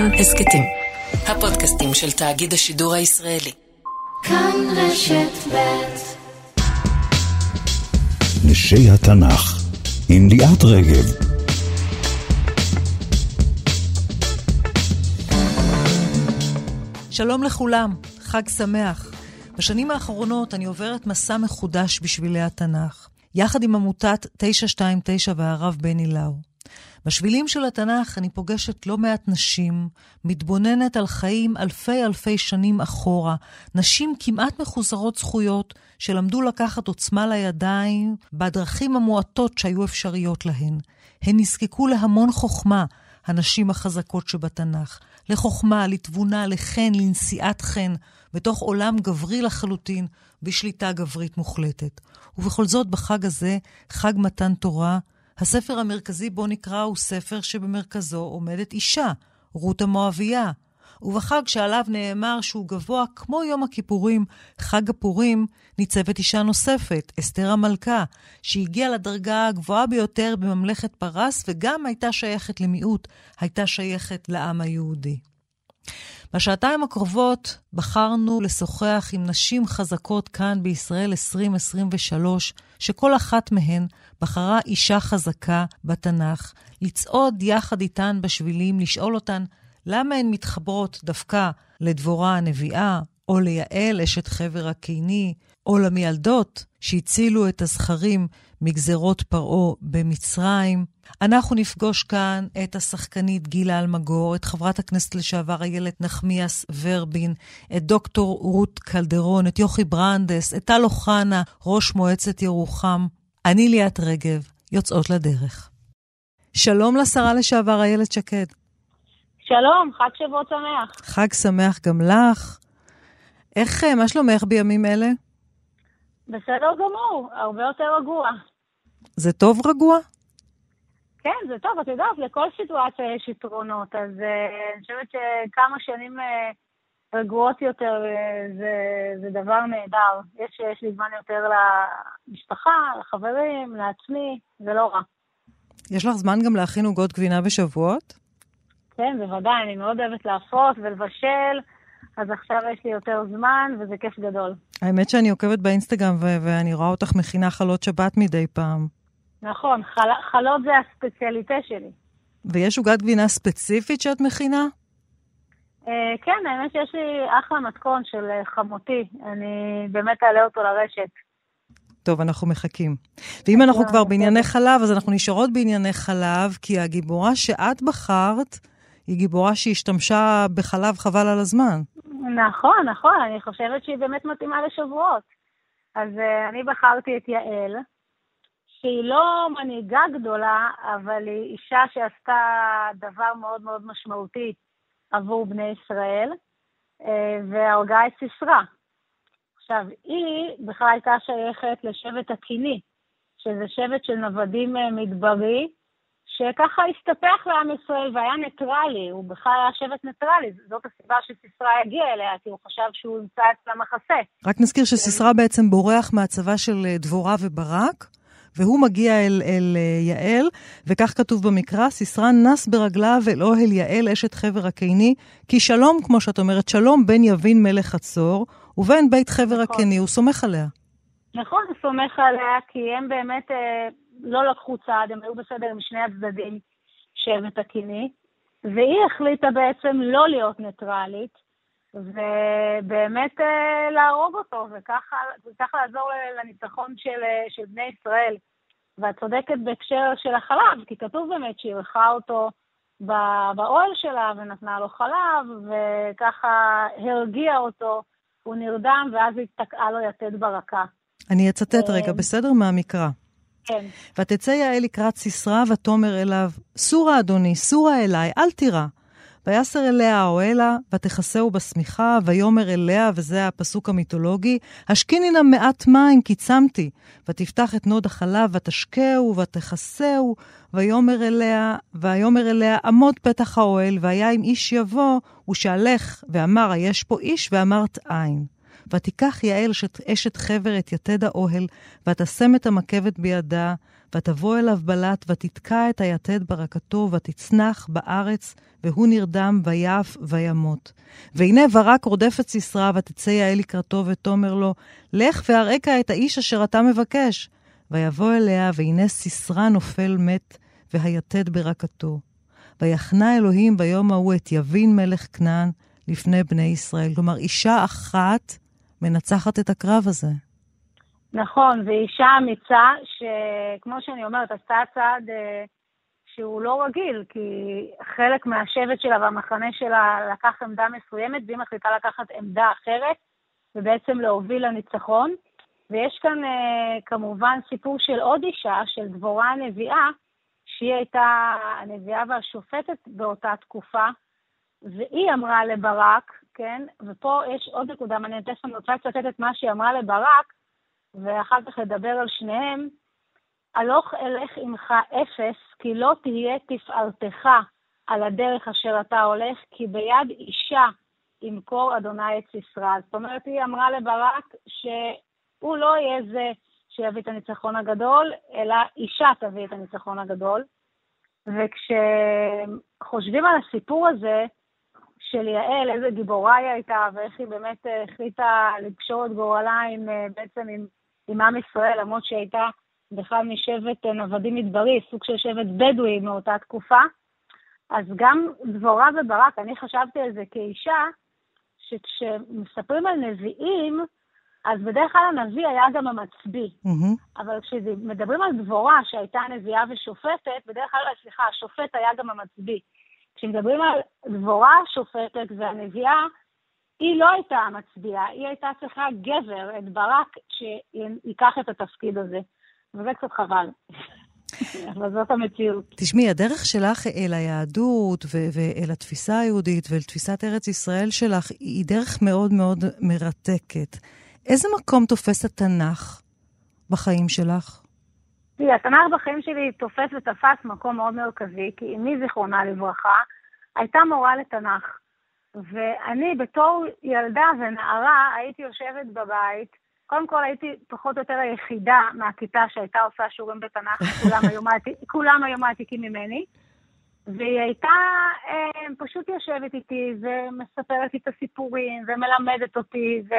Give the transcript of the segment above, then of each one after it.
כאן הסכתים. הפודקאסטים של תאגיד השידור הישראלי. כאן רשת ב' נשי התנ"ך עם ליאת רגב. שלום לכולם, חג שמח. בשנים האחרונות אני עוברת מסע מחודש בשבילי התנ"ך, יחד עם עמותת 929 והרב בני לאו. בשבילים של התנ"ך אני פוגשת לא מעט נשים, מתבוננת על חיים אלפי אלפי שנים אחורה, נשים כמעט מחוסרות זכויות, שלמדו לקחת עוצמה לידיים בדרכים המועטות שהיו אפשריות להן. הן נזקקו להמון חוכמה, הנשים החזקות שבתנ"ך, לחוכמה, לתבונה, לחן, לנשיאת חן, בתוך עולם גברי לחלוטין, בשליטה גברית מוחלטת. ובכל זאת, בחג הזה, חג מתן תורה, הספר המרכזי בו נקרא הוא ספר שבמרכזו עומדת אישה, רות המואבייה. ובחג שעליו נאמר שהוא גבוה כמו יום הכיפורים, חג הפורים, ניצבת אישה נוספת, אסתר המלכה, שהגיעה לדרגה הגבוהה ביותר בממלכת פרס וגם הייתה שייכת למיעוט, הייתה שייכת לעם היהודי. בשעתיים הקרובות בחרנו לשוחח עם נשים חזקות כאן בישראל 2023, שכל אחת מהן בחרה אישה חזקה בתנ"ך, לצעוד יחד איתן בשבילים, לשאול אותן למה הן מתחברות דווקא לדבורה הנביאה, או ליעל, אשת חבר הקיני, או למיילדות שהצילו את הזכרים מגזרות פרעה במצרים. אנחנו נפגוש כאן את השחקנית גילה אלמגור, את חברת הכנסת לשעבר איילת נחמיאס ורבין, את דוקטור רות קלדרון, את יוכי ברנדס, את טל אוחנה, ראש מועצת ירוחם. אני ליאת רגב, יוצאות לדרך. שלום לשרה לשעבר איילת שקד. שלום, חג שבועות שמח. חג שמח גם לך. איך, מה שלומך בימים אלה? בסדר גמור, הרבה יותר רגוע. זה טוב רגוע? כן, זה טוב, את יודעת, לכל סיטואציה יש יתרונות, אז uh, אני חושבת שכמה שנים uh, רגועות יותר uh, זה, זה דבר נהדר. יש, יש לי זמן יותר למשפחה, לחברים, לעצמי, זה לא רע. יש לך זמן גם להכין עוגות גבינה בשבועות? כן, בוודאי, אני מאוד אוהבת להפות ולבשל. אז עכשיו יש לי יותר זמן, וזה כיף גדול. האמת שאני עוקבת באינסטגרם, ו- ואני רואה אותך מכינה חלות שבת מדי פעם. נכון, חל- חלות זה הספציאליטה שלי. ויש עוגת גבינה ספציפית שאת מכינה? Uh, כן, האמת שיש לי אחלה מתכון של uh, חמותי. אני באמת אעלה אותו לרשת. טוב, אנחנו מחכים. ואם אנחנו כבר בענייני חלב, אז אנחנו נשארות בענייני חלב, כי הגיבורה שאת בחרת היא גיבורה שהשתמשה בחלב חבל על הזמן. נכון, נכון, אני חושבת שהיא באמת מתאימה לשבועות. אז uh, אני בחרתי את יעל, שהיא לא מנהיגה גדולה, אבל היא אישה שעשתה דבר מאוד מאוד משמעותי עבור בני ישראל, אה, והרגה את סיסרא. עכשיו, היא בכלל הייתה שייכת לשבט הקיני, שזה שבט של נוודים אה, מדברי, שככה הסתפח לעם ישראל והיה ניטרלי, הוא בכלל היה שבט ניטרלי, זאת הסיבה שסיסרא הגיע אליה, כי הוא חשב שהוא ימצא אצלה מחסה. רק נזכיר שסיסרא בעצם בורח מהצבא של אה, דבורה וברק, והוא מגיע אל, אל אה, יעל, וכך כתוב במקרא, סיסרא נס ברגליו אל אוהל יעל אשת חבר הקיני, כי שלום, כמו שאת אומרת, שלום בין יבין מלך חצור, ובין בית חבר נכון. הקיני, הוא סומך עליה. נכון, הוא סומך עליה, כי הם באמת... אה, לא לקחו צעד, הם היו בסדר משני הצדדים, שבט הקיני, והיא החליטה בעצם לא להיות ניטרלית, ובאמת אה, להרוג אותו, וככה לעזור לניצחון של, אה, של בני ישראל. ואת צודקת בהקשר של החלב, כי כתוב באמת שהיא אירחה אותו באוהל שלה ונתנה לו חלב, וככה הרגיעה אותו, הוא נרדם, ואז היא תקעה לו יתד ברקה. אני אצטט רגע, אה, בסדר? מהמקרא. כן. ותצא יעל לקראת סיסרא, ותאמר אליו, סורה אדוני, סורה אליי, אל תירא. ויסר אליה האוהלה, ותכסהו בשמיכה, ויאמר אליה, וזה הפסוק המיתולוגי, השקיני נא מעט מים, כי צמתי. ותפתח את נוד החלב, ותשקהו, ותכסהו, ויאמר אליה, ויאמר אליה, עמוד פתח האוהל, והיה אם איש יבוא, ושאלך, ואמר, היש פה איש, ואמרת אין. ותיקח יעל אשת חבר את יתד האוהל, ותשם את המקבת בידה, ותבוא אליו בלט, ותתקע את היתד ברקתו, ותצנח בארץ, והוא נרדם, ויף, וימות. והנה ברק רודף את סיסרא, ותצא יעל לקראתו, ותאמר לו, לך והראיך את האיש אשר אתה מבקש. ויבוא אליה, והנה סיסרא נופל מת, והיתד ברקתו. ויחנה אלוהים ביום ההוא את יבין מלך כנען לפני בני ישראל. כלומר, אישה אחת מנצחת את הקרב הזה. נכון, ואישה אמיצה, שכמו שאני אומרת, עשתה צעד אה, שהוא לא רגיל, כי חלק מהשבט שלה והמחנה שלה לקח עמדה מסוימת, והיא מחליטה לקחת עמדה אחרת, ובעצם להוביל לניצחון. ויש כאן אה, כמובן סיפור של עוד אישה, של דבורה הנביאה, שהיא הייתה הנביאה והשופטת באותה תקופה, והיא אמרה לברק, כן, ופה יש עוד נקודה מעניינת, תכף אני רוצה לצטט את מה שהיא אמרה לברק, ואחר כך לדבר על שניהם. הלוך אלך עמך אפס, כי לא תהיה תפארתך על הדרך אשר אתה הולך, כי ביד אישה ימכור אדוני את סיסרא. זאת אומרת, היא אמרה לברק שהוא לא יהיה זה שיביא את הניצחון הגדול, אלא אישה תביא את הניצחון הגדול. וכשחושבים על הסיפור הזה של יעל, איזה גיבורה היא הייתה, ואיך היא באמת החליטה לקשור את גורלה עם, בעצם עם, עם עם ישראל, למרות שהיא הייתה בכלל משבט נוודים מדברי, סוג של שבט בדואי מאותה תקופה, אז גם דבורה וברק, אני חשבתי על זה כאישה, שכשמספרים על נביאים, אז בדרך כלל הנביא היה גם המצביא. Mm-hmm. אבל כשמדברים על דבורה, שהייתה נביאה ושופטת, בדרך כלל, סליחה, השופט היה גם המצביא. כשמדברים על דבורה השופטת והנביאה, היא לא הייתה המצביעה, היא הייתה צריכה גבר, את ברק, שייקח את התפקיד הזה. וזה קצת חבל. אבל זאת המציאות. תשמעי, הדרך שלך אל היהדות ואל התפיסה היהודית ואל תפיסת ארץ ישראל שלך היא דרך מאוד מאוד מרתקת. איזה מקום תופס התנ"ך בחיים שלך? תראי, התנ"ך בחיים שלי תופס ותפס מקום מאוד מרכזי, כי אמי, זיכרונה לברכה, הייתה מורה לתנ"ך. ואני בתור ילדה ונערה הייתי יושבת בבית, קודם כל הייתי פחות או יותר היחידה מהכיתה שהייתה עושה שיעורים בתנ"ך, כולם היו, מעתיקים ממני. והיא הייתה אה, פשוט יושבת איתי ומספרת לי את הסיפורים ומלמדת אותי, ו...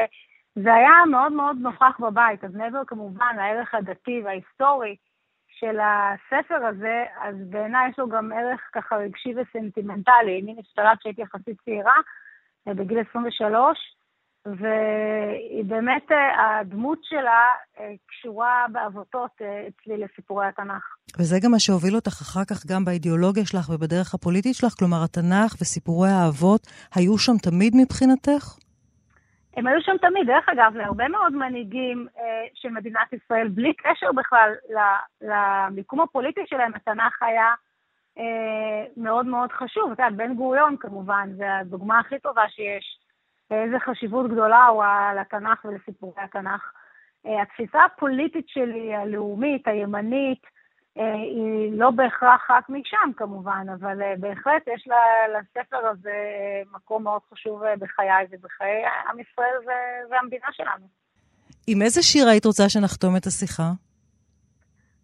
זה היה מאוד מאוד נוכח בבית, אז מעבר כמובן לערך הדתי וההיסטורי של הספר הזה, אז בעיניי יש לו גם ערך ככה רגשי וסנטימנטלי. אני נפטרה כשהייתי יחסית צעירה, אה, בגיל 23, והיא באמת, אה, הדמות שלה אה, קשורה בעבותות אצלי לסיפורי התנ"ך. וזה גם מה שהוביל אותך אחר כך גם באידיאולוגיה שלך ובדרך הפוליטית שלך? כלומר, התנ"ך וסיפורי האבות היו שם תמיד מבחינתך? הם היו שם תמיד. דרך אגב, להרבה מאוד מנהיגים אה, של מדינת ישראל, בלי קשר בכלל למיקום הפוליטי שלהם, התנ"ך היה אה, מאוד מאוד חשוב. את יודעת, בן גוריון כמובן, זו הדוגמה הכי טובה שיש. איזה חשיבות גדולה הוא לתנ"ך ולסיפורי התנ"ך. אה, התפיסה הפוליטית שלי, הלאומית, הימנית, היא לא בהכרח רק משם כמובן, אבל אה, בהחלט יש לספר הזה מקום מאוד חשוב אה, בחיי ובחיי עם ישראל והמדינה שלנו. עם איזה שיר היית רוצה שנחתום את השיחה?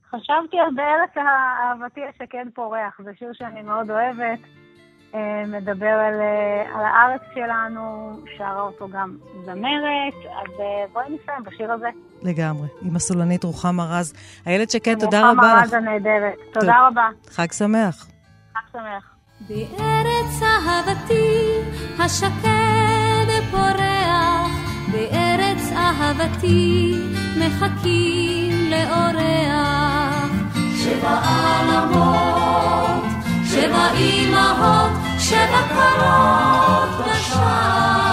חשבתי על בארץ אהבתי השכן פורח, זה שיר שאני מאוד אוהבת. אה, מדבר על, אה, על הארץ שלנו, שרה אותו גם זמרת, אז אה, בואי נסיים בשיר הזה. לגמרי, עם הסולנית רוחמה רז. איילת שקד, תודה רבה לך. רוחמה רז הנהדרת, תודה רבה. חג שמח. חג שמח. בארץ אהבתי השקד פורח, בארץ אהבתי מחכים לאורח. שבע עלמות, שבע אמהות, שבע קרות בשער.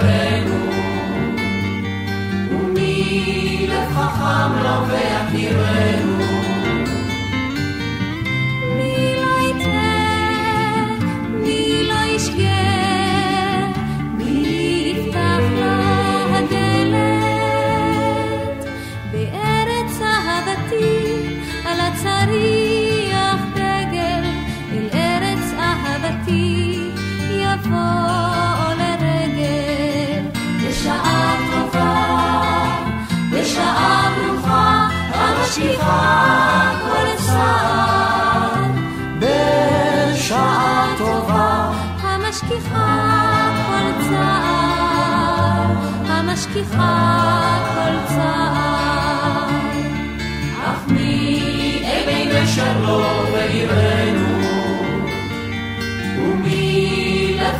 ועירנו, ומי לחכם לו ויכירנו.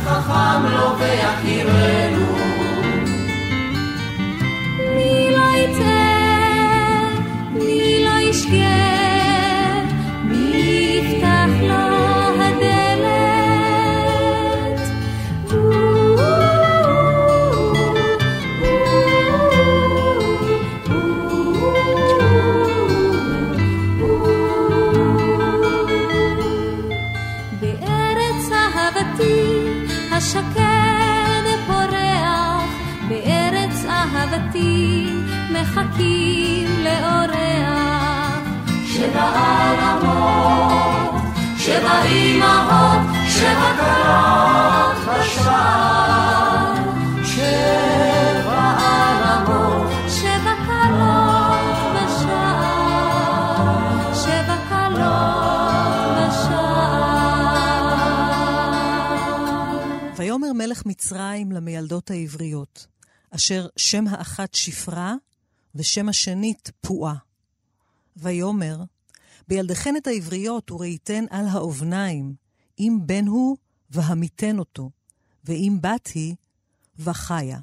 חכם לו ויכירנו. שבע קלות בשער. שבע עלמות, שבע קלות בשער. שבע קלות בשער. ויאמר מלך מצרים למיילדות העבריות, אשר שם האחת שפרה ושם השנית פועה. ויאמר, בילדכן את העבריות וראיתן על האובניים, אם בן הוא, והמיתן אותו, ואם בת היא, וחיה.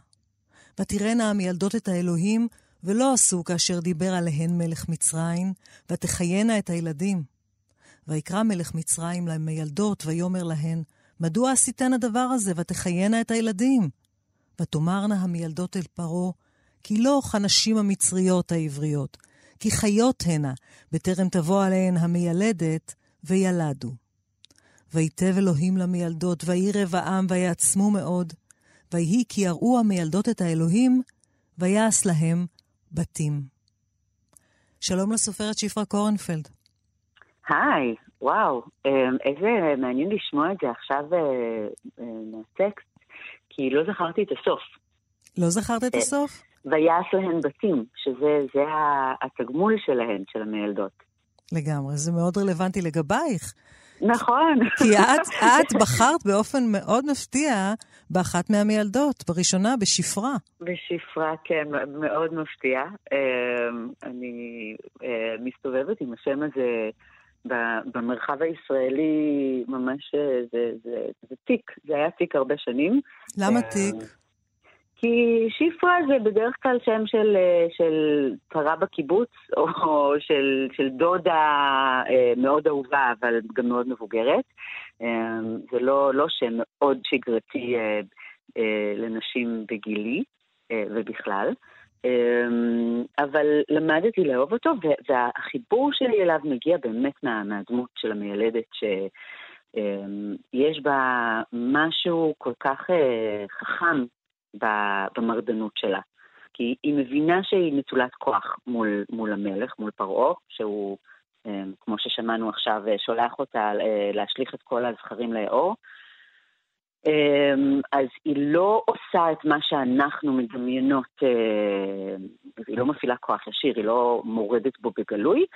ותראנה המילדות את האלוהים, ולא עשו כאשר דיבר עליהן מלך מצרים, ותחיינה את הילדים. ויקרא מלך מצרים למילדות, ויאמר להן, מדוע עשיתן הדבר הזה, ותחיינה את הילדים? ותאמרנה המילדות אל פרעה, כי לא כנשים המצריות העבריות, כי חיות הנה, בטרם תבוא עליהן המיילדת, וילדו. ויתב אלוהים למיילדות, ויהי רב העם, ויעצמו מאוד. ויהי כי יראו המיילדות את האלוהים, ויעש להם בתים. שלום לסופרת שפרה קורנפלד. היי, וואו, אמ, איזה מעניין לשמוע את זה עכשיו אה, אה, מהטקסט, כי לא זכרתי את הסוף. לא זכרת את אה, הסוף? ויעש להן בתים, שזה התגמול שלהן, של המיילדות. לגמרי, זה מאוד רלוונטי לגבייך. נכון. כי את, את בחרת באופן מאוד מפתיע באחת מהמיילדות, בראשונה, בשפרה. בשפרה, כן, מאוד מפתיע. אמ, אני אה, מסתובבת עם השם הזה במרחב הישראלי, ממש, אה, זה, זה, זה תיק, זה היה תיק הרבה שנים. למה תיק? כי שיפרה זה בדרך כלל שם של, אה, של פרה בקיבוץ, או של, של דודה אה, מאוד אהובה, אבל גם מאוד מבוגרת. אה, זה לא, לא שם מאוד שגרתי לנשים בגילי ובכלל. אבל למדתי לאהוב אותו, והחיבור שלי אליו מגיע באמת מה, מהדמות של המיילדת, שיש בה משהו כל כך חכם במרדנות שלה. כי היא מבינה שהיא נטולת כוח מול, מול המלך, מול פרעה, שהוא, אה, כמו ששמענו עכשיו, אה, שולח אותה אה, להשליך את כל הזכרים לאור. אז היא לא עושה את מה שאנחנו מדמיינות, היא לא מפעילה כוח ישיר, היא לא מורדת בו בגלוי,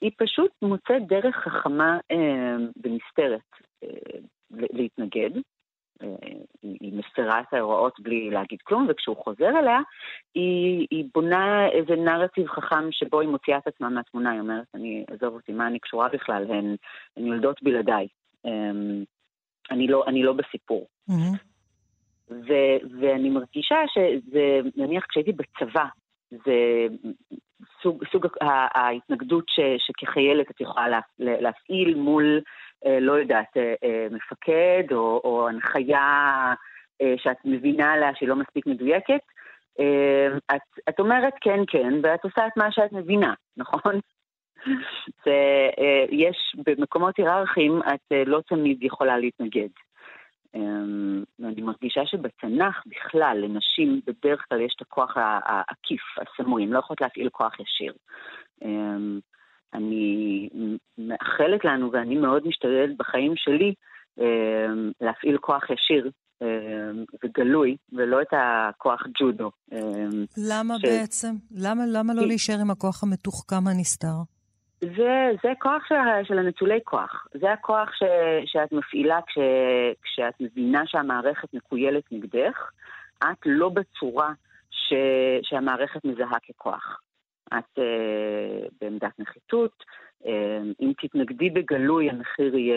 היא פשוט מוצאת דרך חכמה ונסתרת להתנגד, היא מפרה את ההוראות בלי להגיד כלום, וכשהוא חוזר אליה, היא, היא בונה איזה נרטיב חכם שבו היא מוציאה את עצמה מהתמונה, היא אומרת, אני, עזוב אותי, מה אני קשורה בכלל? הן, הן יולדות בלעדיי. אמ, אני לא, אני לא בסיפור. Mm-hmm. ו, ואני מרגישה שזה, נניח כשהייתי בצבא, זה סוג, סוג ההתנגדות ש, שכחיילת את יכולה לה, להפעיל מול אה, לא יודעת, אה, אה, מפקד או, או הנחיה שאת מבינה עליה שהיא לא מספיק מדויקת, את, את אומרת כן, כן, ואת עושה את מה שאת מבינה, נכון? זה, יש, במקומות היררכיים את לא תמיד יכולה להתנגד. ואני מרגישה שבתנ"ך בכלל, לנשים בדרך כלל יש את הכוח העקיף, הסמוי, הן לא יכולות להפעיל כוח ישיר. אני מאחלת לנו, ואני מאוד משתדלת בחיים שלי, להפעיל כוח ישיר וגלוי, ולא את הכוח ג'ודו. למה ש... בעצם? למה, למה לא להישאר עם הכוח המתוחכם הנסתר? זה, זה כוח של, של הנטולי כוח. זה הכוח ש, שאת מפעילה כש, כשאת מבינה שהמערכת מקוילת נגדך, את לא בצורה ש, שהמערכת מזהה ככוח. את uh, בעמדת נחיתות, uh, אם תתנגדי בגלוי המחיר יהיה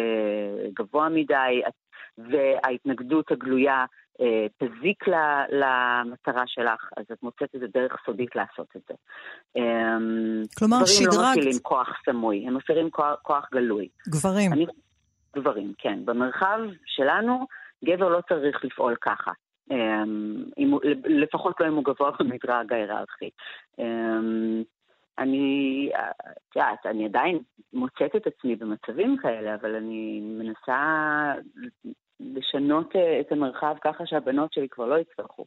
גבוה מדי, את, וההתנגדות הגלויה אה, תזיק למטרה שלך, אז את מוצאת איזה דרך סודית לעשות את זה. אמ, כלומר, שדרג... גברים לא מפעילים כוח סמוי, הם מפעילים כוח, כוח גלוי. גברים. אני, גברים, כן. במרחב שלנו, גבר לא צריך לפעול ככה. אמ, אם, לפחות לא אם הוא גבוה במדרג ההיררכי. אמ, אני, את יודעת, אני עדיין מוצאת את עצמי במצבים כאלה, אבל אני מנסה לשנות אה, את המרחב ככה שהבנות שלי כבר לא יצטרכו.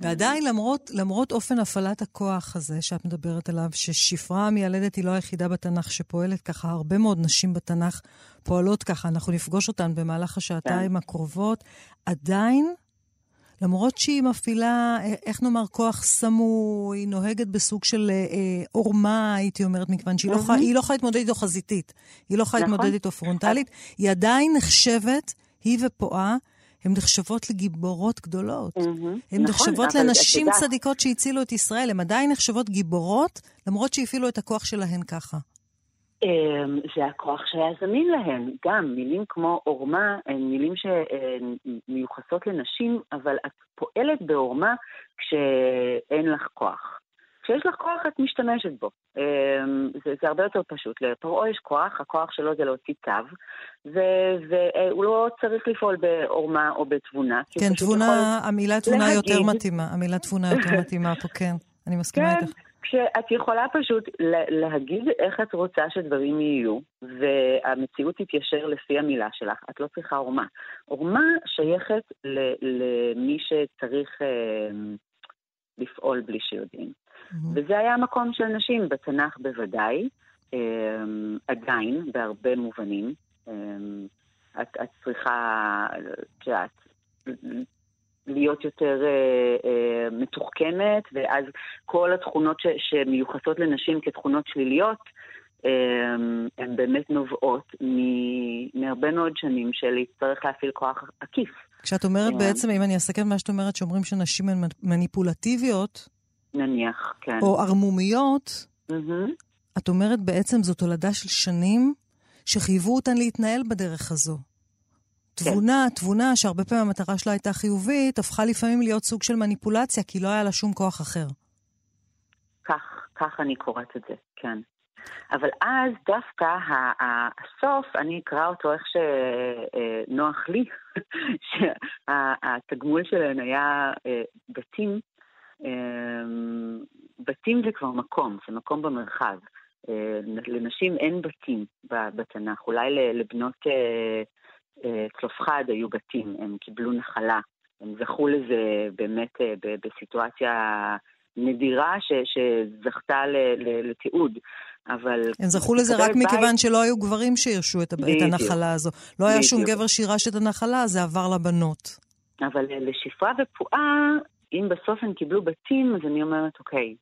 ועדיין, למרות, למרות אופן הפעלת הכוח הזה שאת מדברת עליו, ששפרה המיילדת היא לא היחידה בתנ"ך שפועלת ככה, הרבה מאוד נשים בתנ"ך פועלות ככה, אנחנו נפגוש אותן במהלך השעתיים כן. הקרובות, עדיין, למרות שהיא מפעילה, אה, איך נאמר, כוח סמוי, היא נוהגת בסוג של אה, עורמה, הייתי אומרת, מכיוון שהיא mm-hmm. לא, לא יכולה להתמודד איתו חזיתית, היא לא יכולה נכון. להתמודד איתו פרונטלית, היא עדיין נחשבת היא ופועה, הן נחשבות לגיבורות גדולות. Mm-hmm. הן נכון, נחשבות לנשים צדיקות שהצילו את ישראל, הן עדיין נחשבות גיבורות, למרות שהפעילו את הכוח שלהן ככה. אמ, זה הכוח שהיה זמין להן. גם מילים כמו עורמה הן מילים שמיוחסות לנשים, אבל את פועלת בעורמה כשאין לך כוח. כשיש לך כוח את משתמשת בו. אמ, זה, זה הרבה יותר פשוט. לפרעה יש כוח, הכוח שלו זה להוציא צו, והוא לא צריך לפעול בעורמה או בתבונה. כן, תבונה, המילה תבונה להגיד... יותר מתאימה, המילה תבונה יותר מתאימה פה, כן. אני מסכימה כן, איתך. כשאת יכולה פשוט להגיד איך את רוצה שדברים יהיו, והמציאות תתיישר לפי המילה שלך, את לא צריכה עורמה. עורמה שייכת למי שצריך אה, לפעול בלי שיודעים. Mm-hmm. וזה היה המקום של נשים, בתנ"ך בוודאי, אמ, עדיין, בהרבה מובנים. אמ, את, את צריכה, את יודעת, להיות יותר אה, אה, מתוחכמת, ואז כל התכונות ש, שמיוחסות לנשים כתכונות שליליות, אה, הן באמת נובעות מהרבה מאוד שנים של להצטרך להפעיל כוח עקיף. כשאת אומרת אה, בעצם, אם אני אסכם מה שאת אומרת, שאומרים שנשים הן מניפולטיביות, נניח, כן. או ערמומיות, mm-hmm. את אומרת בעצם זו תולדה של שנים שחייבו אותן להתנהל בדרך הזו. כן. תבונה, תבונה שהרבה פעמים המטרה שלה הייתה חיובית, הפכה לפעמים להיות סוג של מניפולציה, כי לא היה לה שום כוח אחר. כך, כך אני קוראת את זה, כן. אבל אז דווקא הסוף, אני אקרא אותו איך שנוח לי, שהתגמול שלהן היה אה, בתים אמ, בתים זה כבר מקום, זה מקום במרחב. אה, לנשים אין בתים בתנ"ך, אולי לבנות אה, צלופחד היו בתים, הם קיבלו נחלה, הם זכו לזה באמת בסיטואציה נדירה ש, שזכתה לתיעוד, אבל... הם זכו לזה רק בית... מכיוון שלא היו גברים שירשו את, את הנחלה הזו. לא היה שום גבר שירש את הנחלה, זה עבר לבנות. אבל לשפרה ופועה אם בסוף הם קיבלו בתים, אז אני אומרת, אוקיי,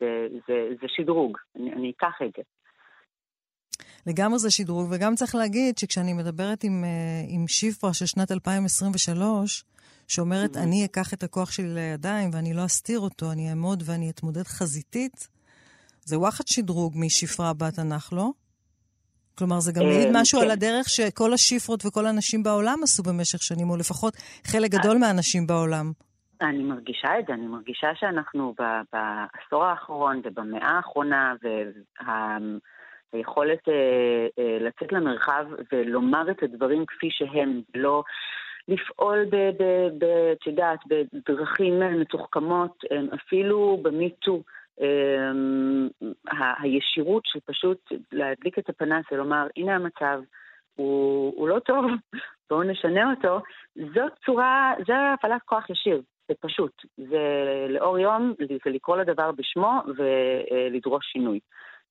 זה, זה, זה שדרוג, אני, אני אקח את זה. לגמרי זה שדרוג, וגם צריך להגיד שכשאני מדברת עם, אה, עם שיפרה של שנת 2023, שאומרת, mm-hmm. אני אקח את הכוח שלי לידיים ואני לא אסתיר אותו, אני אעמוד ואני אתמודד חזיתית, זה וואחד שדרוג משפרה בתנ"ך, לא? כלומר, זה גם מעיד אה, משהו על כן. הדרך שכל השיפרות וכל הנשים בעולם עשו במשך שנים, או לפחות חלק גדול אה. מהנשים בעולם. אני מרגישה את זה, אני מרגישה שאנחנו בעשור האחרון ובמאה האחרונה, והיכולת אה, לצאת למרחב ולומר את הדברים כפי שהם, לא לפעול, את יודעת, בדרכים מתוחכמות, אפילו במיטו. הישירות של פשוט להדליק את הפנס ולומר, הנה המצב, הוא, הוא לא טוב, בואו נשנה אותו, זאת צורה, זה הפעלת כוח ישיר, זה פשוט. זה לאור יום, זה לקרוא לדבר בשמו ולדרוש שינוי.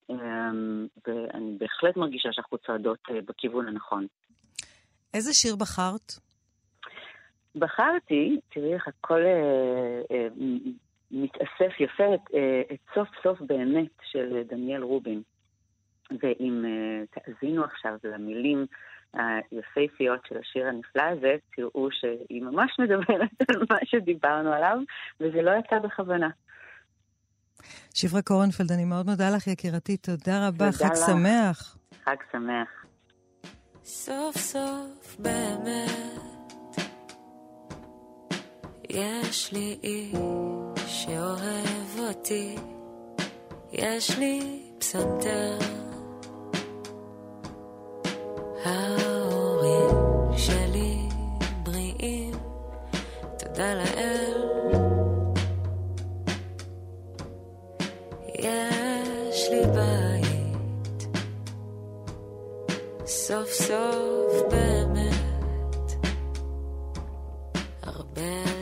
אמ, ואני בהחלט מרגישה שאנחנו צועדות אה, בכיוון הנכון. איזה שיר בחרת? בחרתי, תראי איך הכל אה, אה, מתאסף יפה, את, אה, את סוף סוף באמת של דניאל רובין. ואם אה, תאזינו עכשיו למילים היפהפיות של השיר הנפלא הזה, תראו שהיא ממש מדברת על מה שדיברנו עליו, וזה לא יצא בכוונה. שברה קורנפלד, אני מאוד מודה לך, יקירתי. תודה רבה, תודה חג לך. שמח. חג שמח. סוף סוף באמת יש לי איש שאוהב אותי, יש לי פסנתר. ההורים שלי בריאים, תודה לאל. סוף סוף באמת, הרבה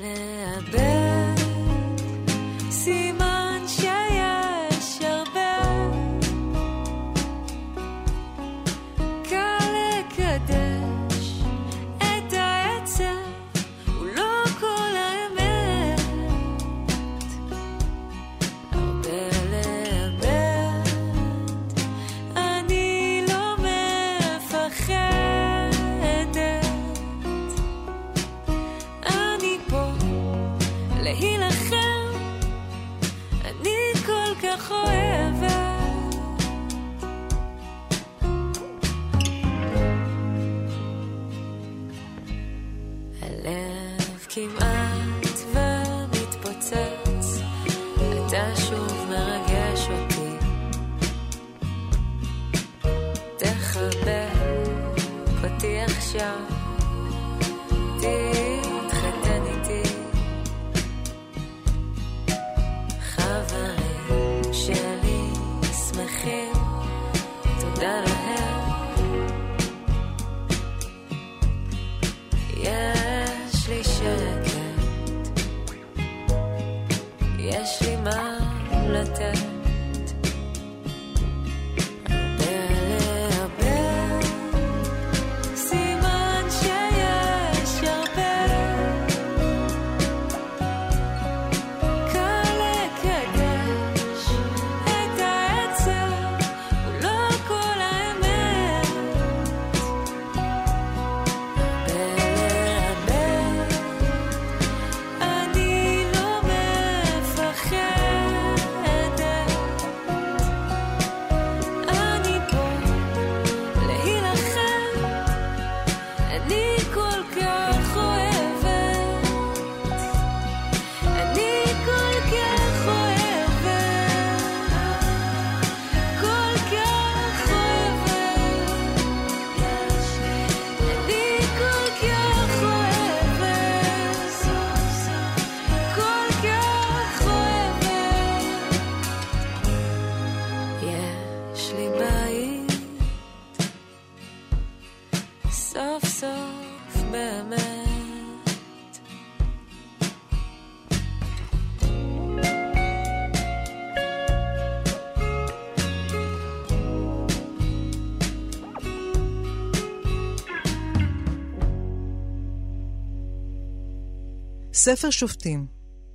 ספר שופטים,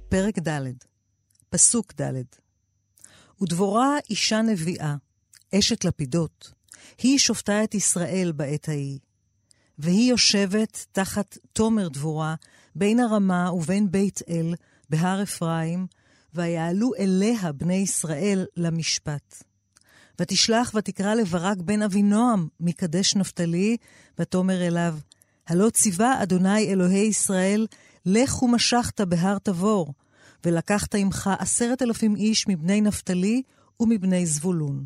פרק ד', פסוק ד'. ודבורה אישה נביאה, אשת לפידות, היא שופטה את ישראל בעת ההיא. והיא יושבת תחת תומר דבורה, בין הרמה ובין בית אל, בהר אפרים, ויעלו אליה בני ישראל למשפט. ותשלח ותקרא לברק בן אבינועם מקדש נפתלי, ותאמר אליו, הלא ציווה אדוני אלוהי ישראל לך ומשכת בהר תבור, ולקחת עמך עשרת אלפים איש מבני נפתלי ומבני זבולון.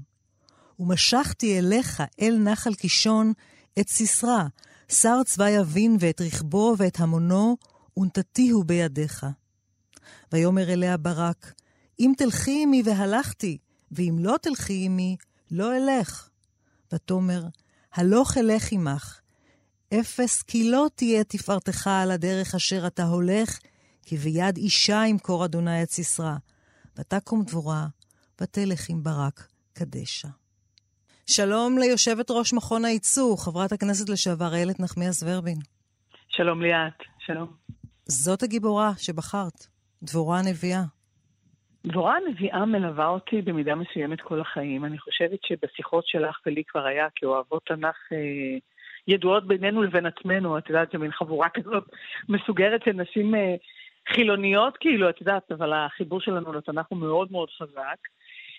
ומשכתי אליך אל נחל קישון את סיסרא, שר צבא יבין ואת רכבו ואת המונו, ונתתיהו בידיך. ויאמר אליה ברק, אם תלכי עמי והלכתי, ואם לא תלכי עמי, לא אלך. ותאמר, הלוך אלך עמך. אפס כי לא תהיה תפארתך על הדרך אשר אתה הולך, כי ביד אישה ימכור אדוני את סיסרא. ותקום דבורה, ותלך עם ברק קדשה. שלום ליושבת ראש מכון הייצוא, חברת הכנסת לשעבר איילת נחמיאס ורבין. שלום ליאת, שלום. זאת הגיבורה שבחרת, דבורה הנביאה. דבורה הנביאה מלווה אותי במידה מסוימת כל החיים. אני חושבת שבשיחות שלך ולי כבר היה כאוהבות תנ"ך אה, ידועות בינינו לבין עצמנו, את יודעת, זה מין חבורה כזאת מסוגרת של נשים אה, חילוניות, כאילו, את יודעת, אבל החיבור שלנו לתנ"ך הוא מאוד מאוד חזק.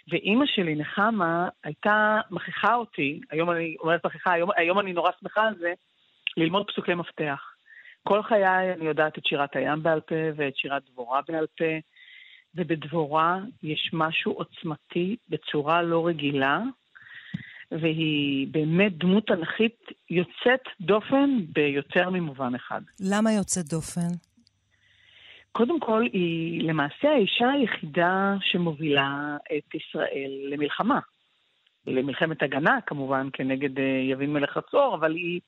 ואימא שלי, נחמה, הייתה מכריחה אותי, היום אני אומרת מכריחה, היום, היום אני נורא שמחה על זה, ללמוד פסוקי מפתח. כל חיי אני יודעת את שירת הים בעל פה ואת שירת דבורה בעל פה, ובדבורה יש משהו עוצמתי בצורה לא רגילה, והיא באמת דמות תנכית יוצאת דופן ביותר ממובן אחד. למה יוצאת דופן? קודם כל, היא למעשה האישה היחידה שמובילה את ישראל למלחמה. למלחמת הגנה, כמובן, כנגד אה, יבין מלך חצור, אבל היא,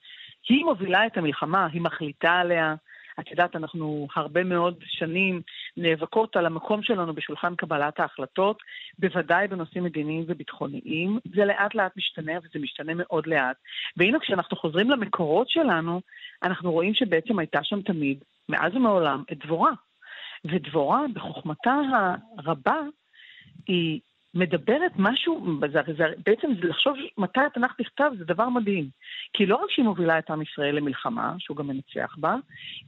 היא מובילה את המלחמה, היא מחליטה עליה. את יודעת, אנחנו הרבה מאוד שנים נאבקות על המקום שלנו בשולחן קבלת ההחלטות, בוודאי בנושאים מדיניים וביטחוניים. זה לאט לאט משתנה, וזה משתנה מאוד לאט. והנה, כשאנחנו חוזרים למקורות שלנו, אנחנו רואים שבעצם הייתה שם תמיד, מאז ומעולם, את דבורה. ודבורה, בחוכמתה הרבה, היא מדברת משהו, זה, זה, בעצם לחשוב מתי התנ"ך נכתב זה דבר מדהים. כי לא רק שהיא מובילה את עם ישראל למלחמה, שהוא גם מנצח בה,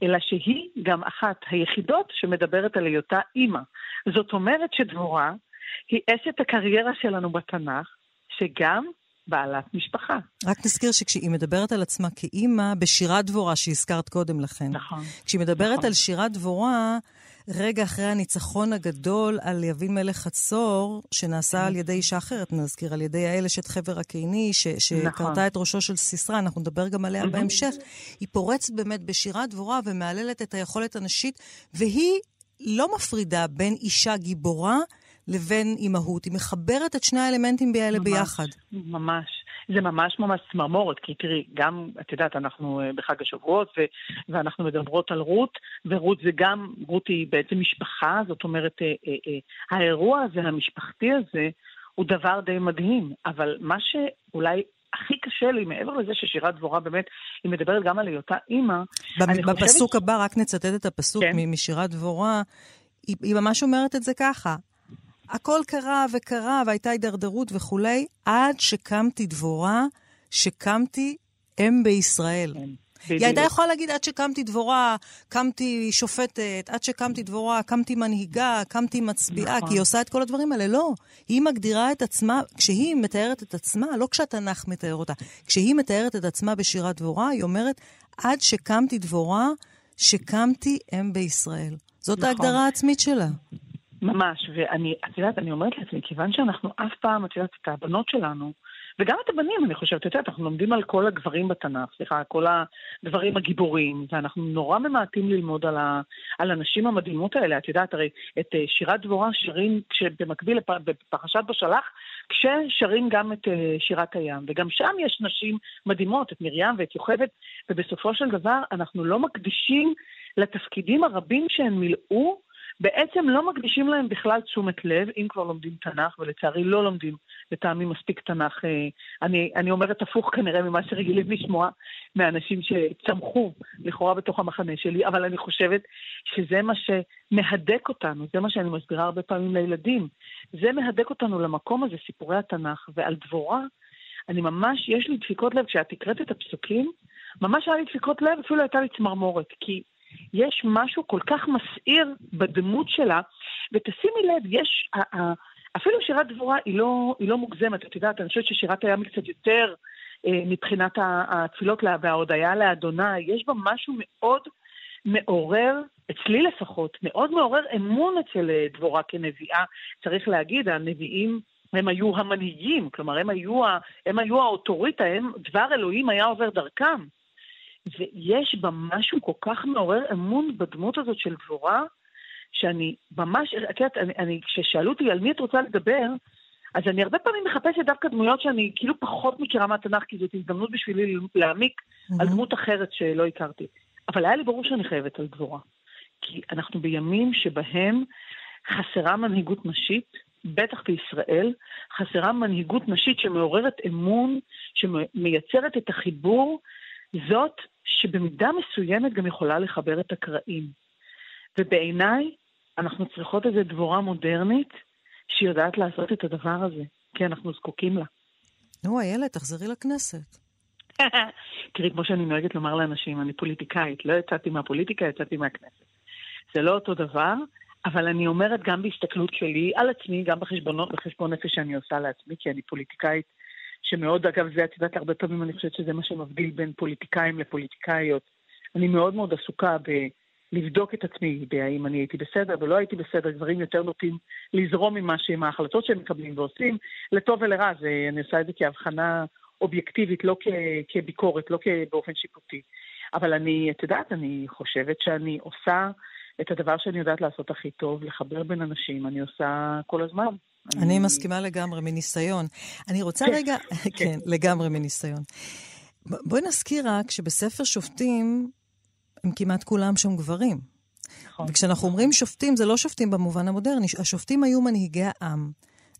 אלא שהיא גם אחת היחידות שמדברת על היותה אימא. זאת אומרת שדבורה היא אשת הקריירה שלנו בתנ"ך, שגם בעלת משפחה. רק נזכיר שכשהיא מדברת על עצמה כאימא, בשירת דבורה שהזכרת קודם לכן. נכון. כשהיא מדברת נכון. על שירת דבורה, רגע אחרי הניצחון הגדול על יבין מלך חצור, שנעשה על ידי אישה אחרת, נזכיר, על ידי יעל אשת חבר הקיני, ש- שקרתה נכון. את ראשו של סיסרא, אנחנו נדבר גם עליה בהמשך. היא פורצת באמת בשירת דבורה ומהללת את היכולת הנשית, והיא לא מפרידה בין אישה גיבורה לבין אימהות. היא מחברת את שני האלמנטים האלה ביחד. ממש. זה ממש ממש צמרמורת, כי תראי, גם, את יודעת, אנחנו אה, בחג השבועות, ו- ואנחנו מדברות על רות, ורות זה גם, רות היא בעצם משפחה, זאת אומרת, אה, אה, אה, האירוע הזה, המשפחתי הזה, הוא דבר די מדהים. אבל מה שאולי הכי קשה לי, מעבר לזה ששירת דבורה באמת, היא מדברת גם על היותה אימא, אני חושבת... בפסוק הבא, רק נצטט את הפסוק כן. משירת דבורה, היא, היא ממש אומרת את זה ככה. הכל קרה וקרה והייתה הידרדרות וכולי, עד שקמתי דבורה, שקמתי אם בישראל. כן, היא הייתה. יכולה להגיד, עד שקמתי דבורה, קמתי שופטת, עד שקמתי דבורה, קמתי מנהיגה, קמתי מצביעה, נכון. כי היא עושה את כל הדברים האלה. לא. היא מגדירה את עצמה, כשהיא מתארת את עצמה, לא כשהתנ"ך מתאר אותה, כשהיא מתארת את עצמה בשירת דבורה, היא אומרת, עד שקמתי דבורה, שקמתי אם בישראל. זאת נכון. ההגדרה העצמית שלה. ממש, ואני, את יודעת, אני אומרת לעצמי, כיוון שאנחנו אף פעם, את יודעת, את הבנות שלנו, וגם את הבנים, אני חושבת, את יודעת, אנחנו לומדים על כל הגברים בתנ"ך, סליחה, כל הגברים הגיבורים, ואנחנו נורא ממעטים ללמוד על, ה, על הנשים המדהימות האלה. את יודעת, הרי את אה, שירת דבורה שרים במקביל לפ, בפרשת בשלח, כששרים גם את אה, שירת הים, וגם שם יש נשים מדהימות, את מרים ואת יוכבד, ובסופו של דבר אנחנו לא מקדישים לתפקידים הרבים שהן מילאו, בעצם לא מקדישים להם בכלל תשומת לב, אם כבר לומדים תנ"ך, ולצערי לא לומדים לטעמי מספיק תנ"ך. אה, אני, אני אומרת הפוך כנראה ממה שרגילים לשמוע מאנשים שצמחו לכאורה בתוך המחנה שלי, אבל אני חושבת שזה מה שמהדק אותנו, זה מה שאני מסבירה הרבה פעמים לילדים. זה מהדק אותנו למקום הזה, סיפורי התנ"ך, ועל דבורה, אני ממש, יש לי דפיקות לב, כשאת הקראת את הפסוקים, ממש היה לי דפיקות לב, אפילו הייתה לי צמרמורת, כי יש משהו כל כך מסעיר בדמות שלה, ותשימי לב, יש, אפילו שירת דבורה היא לא, היא לא מוגזמת, את יודעת, אני חושבת ששירת הים היא קצת יותר אה, מבחינת התפילות לה- וההודיה לאדוני, יש בה משהו מאוד מעורר, אצלי לפחות, מאוד מעורר אמון אצל אה, דבורה כנביאה. צריך להגיד, הנביאים הם היו המנהיגים, כלומר, הם היו, הם היו האוטוריטה, הם, דבר אלוהים היה עובר דרכם. ויש בה משהו כל כך מעורר אמון בדמות הזאת של דבורה, שאני ממש, את יודעת, אני, אני, כששאלו אותי על מי את רוצה לדבר, אז אני הרבה פעמים מחפשת דווקא דמויות שאני כאילו פחות מכירה מהתנ"ך, כי זאת הזדמנות בשבילי להעמיק mm-hmm. על דמות אחרת שלא הכרתי. אבל היה לי ברור שאני חייבת על דבורה. כי אנחנו בימים שבהם חסרה מנהיגות נשית, בטח בישראל, חסרה מנהיגות נשית שמעוררת אמון, שמייצרת את החיבור, זאת שבמידה מסוימת גם יכולה לחבר את הקרעים. ובעיניי, אנחנו צריכות איזו דבורה מודרנית שיודעת לעשות את הדבר הזה, כי אנחנו זקוקים לה. נו, איילת, תחזרי לכנסת. תראי, כמו שאני נוהגת לומר לאנשים, אני פוליטיקאית, לא יצאתי מהפוליטיקה, יצאתי מהכנסת. זה לא אותו דבר, אבל אני אומרת גם בהסתכלות שלי על עצמי, גם בחשבון נפש שאני עושה לעצמי, כי אני פוליטיקאית, שמאוד, אגב, זה, את יודעת, הרבה פעמים אני חושבת שזה מה שמבדיל בין פוליטיקאים לפוליטיקאיות. אני מאוד מאוד עסוקה בלבדוק את עצמי, בהאם אני הייתי בסדר ולא הייתי בסדר, דברים יותר נוטים לזרום עם מה שהם ההחלטות שהם מקבלים ועושים, לטוב ולרע, זה, אני עושה את זה כהבחנה אובייקטיבית, לא כ- כביקורת, לא באופן שיפוטי. אבל אני, את יודעת, אני חושבת שאני עושה את הדבר שאני יודעת לעשות הכי טוב, לחבר בין אנשים, אני עושה כל הזמן. אני, אני מסכימה לגמרי, מניסיון. אני רוצה כן, רגע, כן, כן, לגמרי מניסיון. בואי נזכיר רק שבספר שופטים, הם כמעט כולם שם גברים. נכון. וכשאנחנו אומרים שופטים, זה לא שופטים במובן המודרני, השופטים היו מנהיגי העם.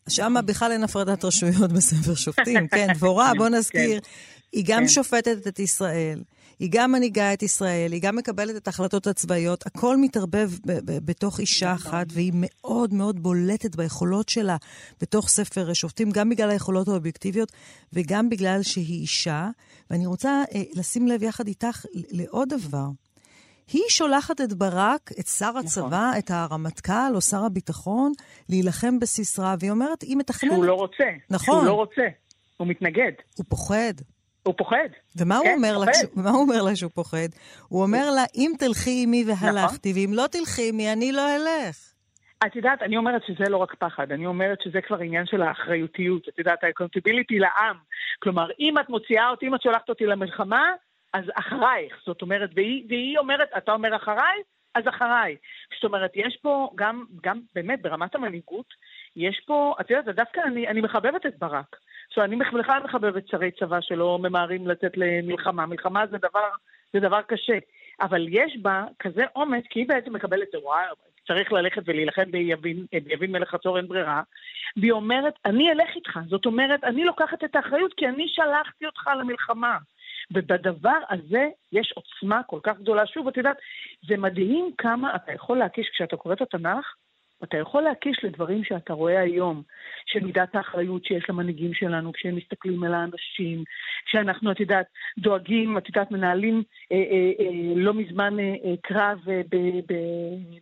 שם בכלל אין הפרדת רשויות בספר שופטים, כן, דבורה, בוא נזכיר, כן. היא גם כן. שופטת את ישראל, היא גם מנהיגה את ישראל, היא גם מקבלת את ההחלטות הצבאיות, הכל מתערבב בתוך אישה. אחת, והיא מאוד מאוד בולטת ביכולות שלה בתוך ספר שופטים, גם בגלל היכולות האובייקטיביות וגם בגלל שהיא אישה. ואני רוצה אה, לשים לב יחד איתך לעוד דבר. היא שולחת את ברק, את שר נכון. הצבא, נכון. את הרמטכ"ל או שר הביטחון, להילחם בסיסרא, והיא אומרת, היא מתכננת... שהוא לא רוצה. נכון. שהוא לא רוצה. הוא מתנגד. הוא פוחד. הוא פוחד. ומה כן, הוא אומר לה, מה הוא אומר לה שהוא פוחד? הוא אומר לה, אם תלכי עמי והלכתי, נכון. ואם לא תלכי עמי, אני לא אלך. את יודעת, אני אומרת שזה לא רק פחד, אני אומרת שזה כבר עניין של האחריותיות. את יודעת, ה-accountability לעם. כלומר, אם את מוציאה אותי, אם את שולחת אותי למלחמה, אז אחרייך. זאת אומרת, והיא, והיא אומרת, אתה אומר אחריי? אז אחריי. זאת אומרת, יש פה גם, גם באמת ברמת המנהיגות, יש פה, את יודעת, דווקא אני, אני מחבבת את ברק. עכשיו, אני בכלל מחבבת שרי צבא שלא ממהרים לצאת למלחמה. מלחמה זה דבר, זה דבר קשה. אבל יש בה כזה אומץ, כי היא בעצם מקבלת, וואי, צריך ללכת ולהילחם ביבין, ביבין מלך חצור, אין ברירה. והיא אומרת, אני אלך איתך. זאת אומרת, אני לוקחת את האחריות כי אני שלחתי אותך למלחמה. ובדבר הזה יש עוצמה כל כך גדולה. שוב, את יודעת, זה מדהים כמה אתה יכול להקיש כשאתה קורא את התנ"ך, אתה יכול להקיש לדברים שאתה רואה היום, של מידת האחריות שיש למנהיגים שלנו כשהם מסתכלים על האנשים, כשאנחנו, את יודעת, דואגים, את יודעת, מנהלים אה, אה, אה, לא מזמן אה, אה, קרב אה,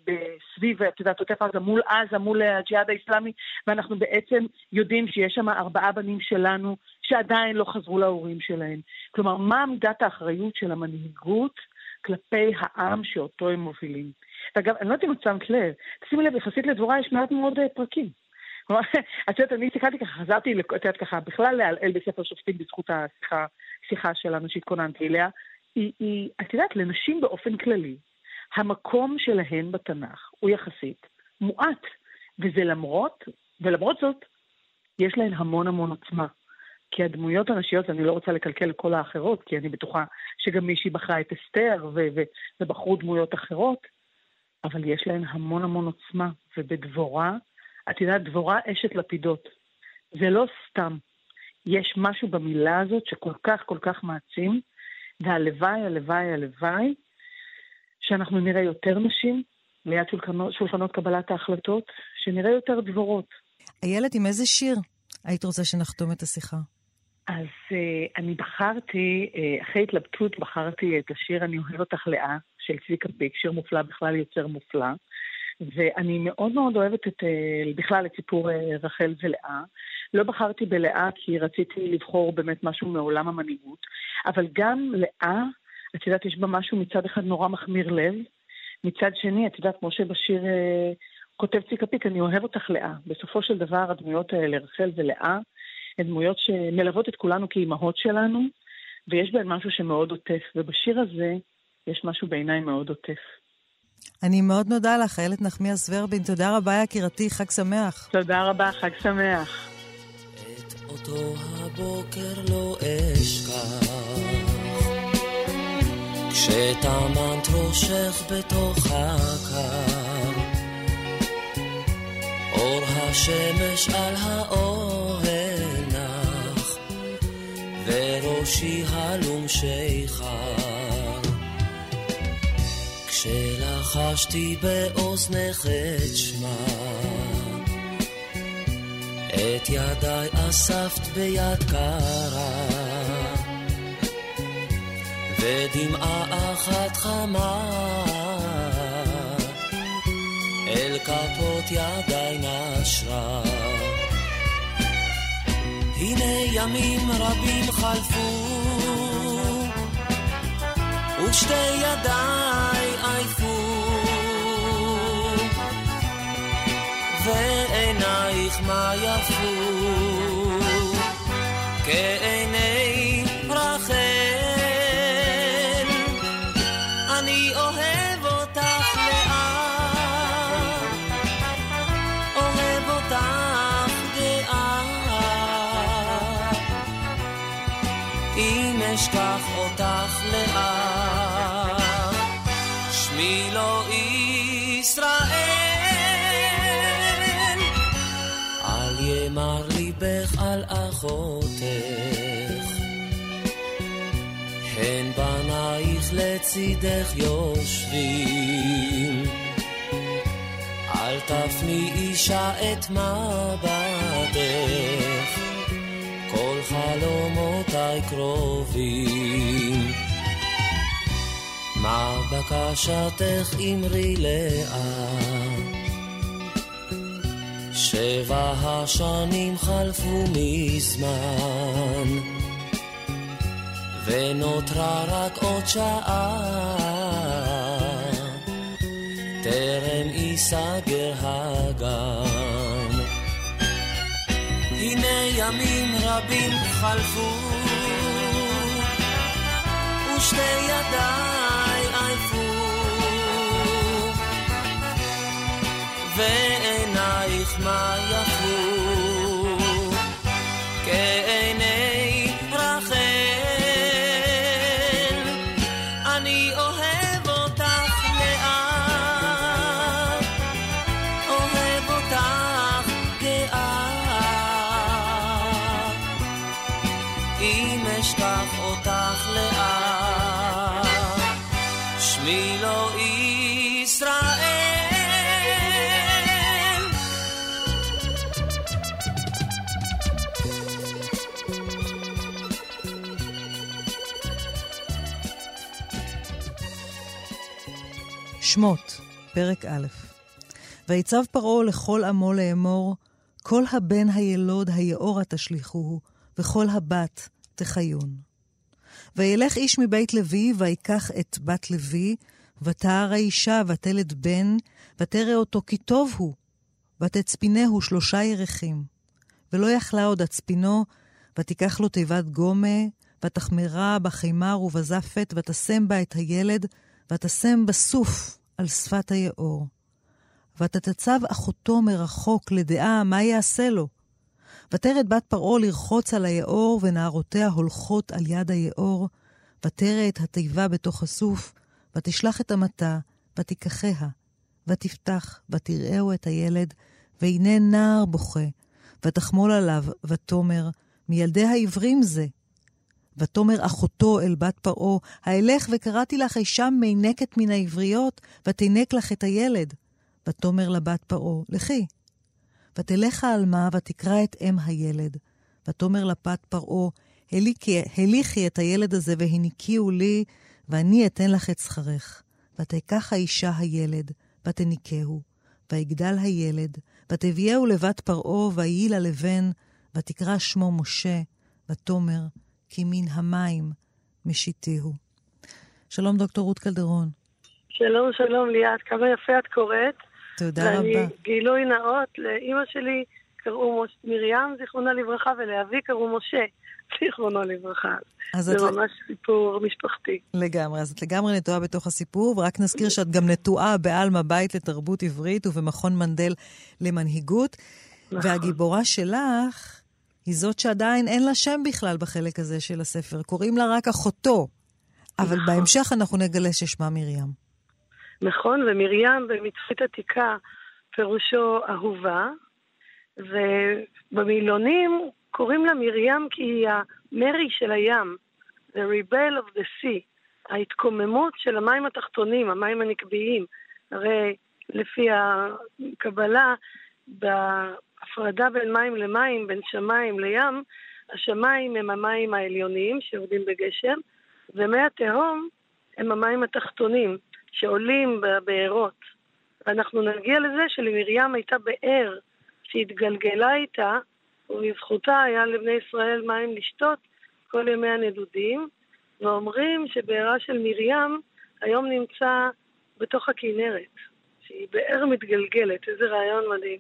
בסביב, את יודעת, עוטף עזה מול עזה, מול הג'יהאד האיסלאמי, ואנחנו בעצם יודעים שיש שם ארבעה בנים שלנו שעדיין לא חזרו להורים שלהם. כלומר, מה מידת האחריות של המנהיגות כלפי העם שאותו הם מובילים? אגב, אני לא יודעת אם את שמת לב, שימי לב, יחסית לדבורה יש מעט מאוד אה, פרקים. את יודעת, אני הסתכלתי ככה, חזרתי, את יודעת ככה, בכלל להלעל בספר שופטים בזכות השיחה, שלנו שהתכוננתי אליה. היא, היא, את יודעת, לנשים באופן כללי, המקום שלהן בתנ"ך הוא יחסית מועט, וזה למרות, ולמרות זאת, יש להן המון המון עוצמה. כי הדמויות הנשיות, אני לא רוצה לקלקל כל האחרות, כי אני בטוחה שגם מישהי בחרה את אסתר ובחרו דמויות אחרות, אבל יש להן המון המון עוצמה, ובדבורה, את יודעת, דבורה אשת לפידות. זה לא סתם. יש משהו במילה הזאת שכל כך כל כך מעצים, והלוואי, הלוואי, הלוואי, שאנחנו נראה יותר נשים ליד שולחנות, שולחנות קבלת ההחלטות, שנראה יותר דבורות. איילת, עם איזה שיר היית רוצה שנחתום את השיחה? אז uh, אני בחרתי, uh, אחרי התלבטות בחרתי את השיר "אני אוהב אותך לאה" של צביקה פיק, שיר מופלא, בכלל יוצר מופלא. ואני מאוד מאוד אוהבת את, uh, בכלל את סיפור uh, רחל ולאה. לא בחרתי בלאה כי רציתי לבחור באמת משהו מעולם המנהיגות, אבל גם לאה, את יודעת, יש בה משהו מצד אחד נורא מחמיר לב, מצד שני, את יודעת, כמו שבשיר כותב צביקה פיק, אני אוהב אותך לאה. בסופו של דבר, הדמויות האלה, רחל ולאה, הן דמויות שמלוות את כולנו כאימהות שלנו, ויש בהן משהו שמאוד עוטף, ובשיר הזה יש משהו בעיניי מאוד עוטף. אני מאוד מודה לך, איילת נחמיאס ורבין. תודה רבה, יקירתי, חג שמח. תודה רבה, חג שמח. את אותו הבוקר לא אשכח, כשטמנת ראשך בתוך הקר, אור השמש על האוהל וראשי הלום שיכר. כשלחשתי באוזנך את שמה, את ידיי אספת ביד קרה, ודמעה אחת חמה אל כפות ידיי נשרה. הנה ימים רבים חלפו, ושתי ידיי עייפו, ועינייך מה יפו, כעיני ליבך על אחותך, הן בנייך לצידך יושבים. אל תפני אישה את מבטך, כל חלומותיי קרובים. מה בקשתך אמרי לאט? שבע השנים חלפו מזמן, ונותרה רק עוד שעה, טרם ייסגר הגן. הנה ימים רבים חלפו, ושתי ידיי עייפו, ועינייך מה יפו, שמות, פרק א'. ויצב פרעה לכל עמו לאמור, כל הבן הילוד היאורה תשליכוהו, וכל הבת תחיון. וילך איש מבית לוי, ויקח את בת לוי, ותער האישה, ותלד בן, ותרא אותו כי טוב הוא, ותצפינהו שלושה ירחים. ולא יכלה עוד הצפינו, ותיקח לו תיבת גומה, ותחמרה בחימר ובזפת, ותשם בה את הילד, ותשם בסוף על שפת היאור. ותתצב אחותו מרחוק לדעה מה יעשה לו. ותרד בת פרעה לרחוץ על היאור, ונערותיה הולכות על יד היאור, ותרא את התיבה בתוך הסוף, ותשלח את המטה, ותיקחיה, ותפתח, ותראהו את הילד, והנה נער בוכה, ותחמול עליו, ותאמר, מילדי העברים זה. ותאמר אחותו אל בת פרעה, האלך וקראתי לך אישה מינקת מן העבריות, ותינק לך את הילד. ותאמר לבת פרעה, לכי. ותלך העלמה, ותקרא את אם הילד. ותאמר לבת פרעה, הליכי, את הילד הזה והניקיהו לי, ואני אתן לך את שכרך. ותיקח האישה הילד, ותניקהו, ויגדל הילד, ותביאהו לבת פרעה, ויהי לה לבן, ותקרא שמו משה, ותאמר, כי מן המים משיתהו. שלום, דוקטור רות קלדרון. שלום, שלום ליאת, כמה יפה את קוראת. תודה ואני, רבה. גילוי נאות, לאימא שלי קראו מש... מרים, זיכרונה לברכה, ולאבי קראו משה, זיכרונו לברכה. זה את ממש סיפור משפחתי. לגמרי, אז את לגמרי נטועה בתוך הסיפור, ורק נזכיר שאת גם נטועה בעלמא בית לתרבות עברית ובמכון מנדל למנהיגות. נכון. והגיבורה שלך היא זאת שעדיין אין לה שם בכלל בחלק הזה של הספר. קוראים לה רק אחותו. אבל נכון. בהמשך אנחנו נגלה ששמה מרים. נכון, ומרים במצרית עתיקה פירושו אהובה, ובמילונים קוראים לה מרים כי היא המרי של הים, the rebel of the sea, ההתקוממות של המים התחתונים, המים הנקביים. הרי לפי הקבלה, בהפרדה בין מים למים, בין שמיים לים, השמיים הם המים העליונים שיורדים בגשם, ומי התהום הם המים התחתונים שעולים בבארות. ואנחנו נגיע לזה שלמרים הייתה באר שהתגלגלה איתה, ובזכותה היה לבני ישראל מים לשתות כל ימי הנדודים, ואומרים שבארה של מרים היום נמצא בתוך הכנרת, שהיא באר מתגלגלת, איזה רעיון מדהים.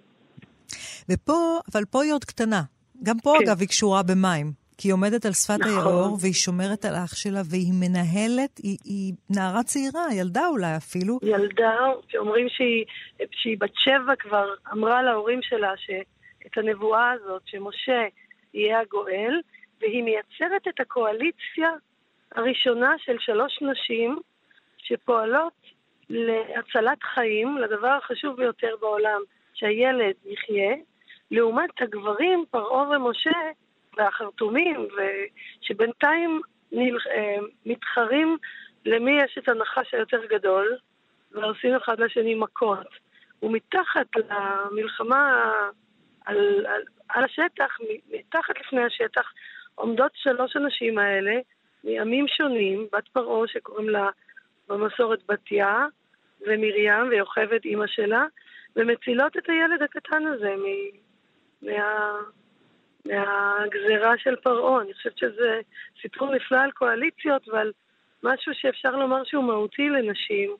ופה, אבל פה היא עוד קטנה. גם פה, כן. אגב, היא קשורה במים. כי היא עומדת על שפת נכון. היאור, והיא שומרת על אח שלה, והיא מנהלת, היא, היא נערה צעירה, ילדה אולי אפילו. ילדה שאומרים שהיא, שהיא בת שבע כבר אמרה להורים שלה שאת הנבואה הזאת, שמשה יהיה הגואל, והיא מייצרת את הקואליציה הראשונה של שלוש נשים שפועלות להצלת חיים, לדבר החשוב ביותר בעולם, שהילד יחיה, לעומת הגברים, פרעה ומשה, והחרטומים, שבינתיים. אה, מתחרים למי יש את הנחש היותר גדול, ועושים אחד לשני מכות. ומתחת למלחמה על, על, על השטח, מתחת לפני השטח, עומדות שלוש הנשים האלה, מימים שונים, בת פרעה שקוראים לה במסורת בתיה, ומרים ויוכבד אימא שלה, ומצילות את הילד הקטן הזה. מה... מהגזרה של פרעה. אני חושבת שזה סיפור נפלא על קואליציות ועל משהו שאפשר לומר שהוא מהותי לנשים,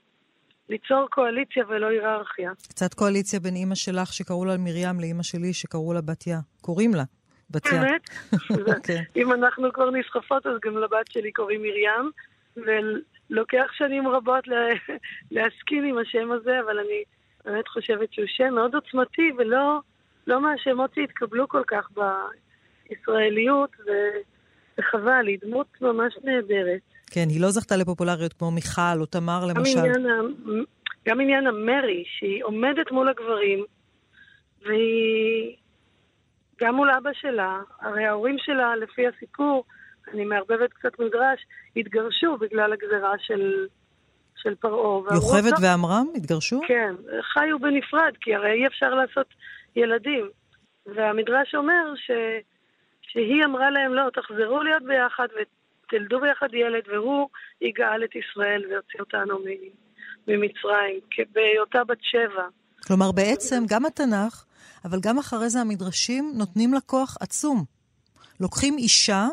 ליצור קואליציה ולא היררכיה. קצת קואליציה בין אימא שלך שקראו לה מרים לאימא שלי שקראו לה בתיה. קוראים לה בתיה. באמת? כן. אם אנחנו כבר נסחפות, אז גם לבת שלי קוראים מרים, ולוקח שנים רבות לה- להסכים עם השם הזה, אבל אני באמת חושבת שהוא שם מאוד עוצמתי, ולא לא מהשמות שהתקבלו כל כך בישראליות, וחבל, היא דמות ממש נהדרת. כן, היא לא זכתה לפופולריות כמו מיכל או תמר גם למשל. עניין, ה... גם עניין המרי, שהיא עומדת מול הגברים, והיא גם מול אבא שלה, הרי ההורים שלה, לפי הסיפור, אני מערבבת קצת מדרש, התגרשו בגלל הגזרה של, של פרעה. יוכבד "טוב, ועמרם התגרשו? כן, חיו בנפרד, כי הרי אי אפשר לעשות ילדים. והמדרש אומר ש... שהיא אמרה להם, לא, תחזרו להיות ביחד ותלדו ביחד ילד, והוא יגאל את ישראל ויוציא אותנו ממצרים, בהיותה בת שבע. כלומר, בעצם גם התנ"ך, אבל גם אחרי זה המדרשים נותנים לה כוח עצום. לוקחים אישה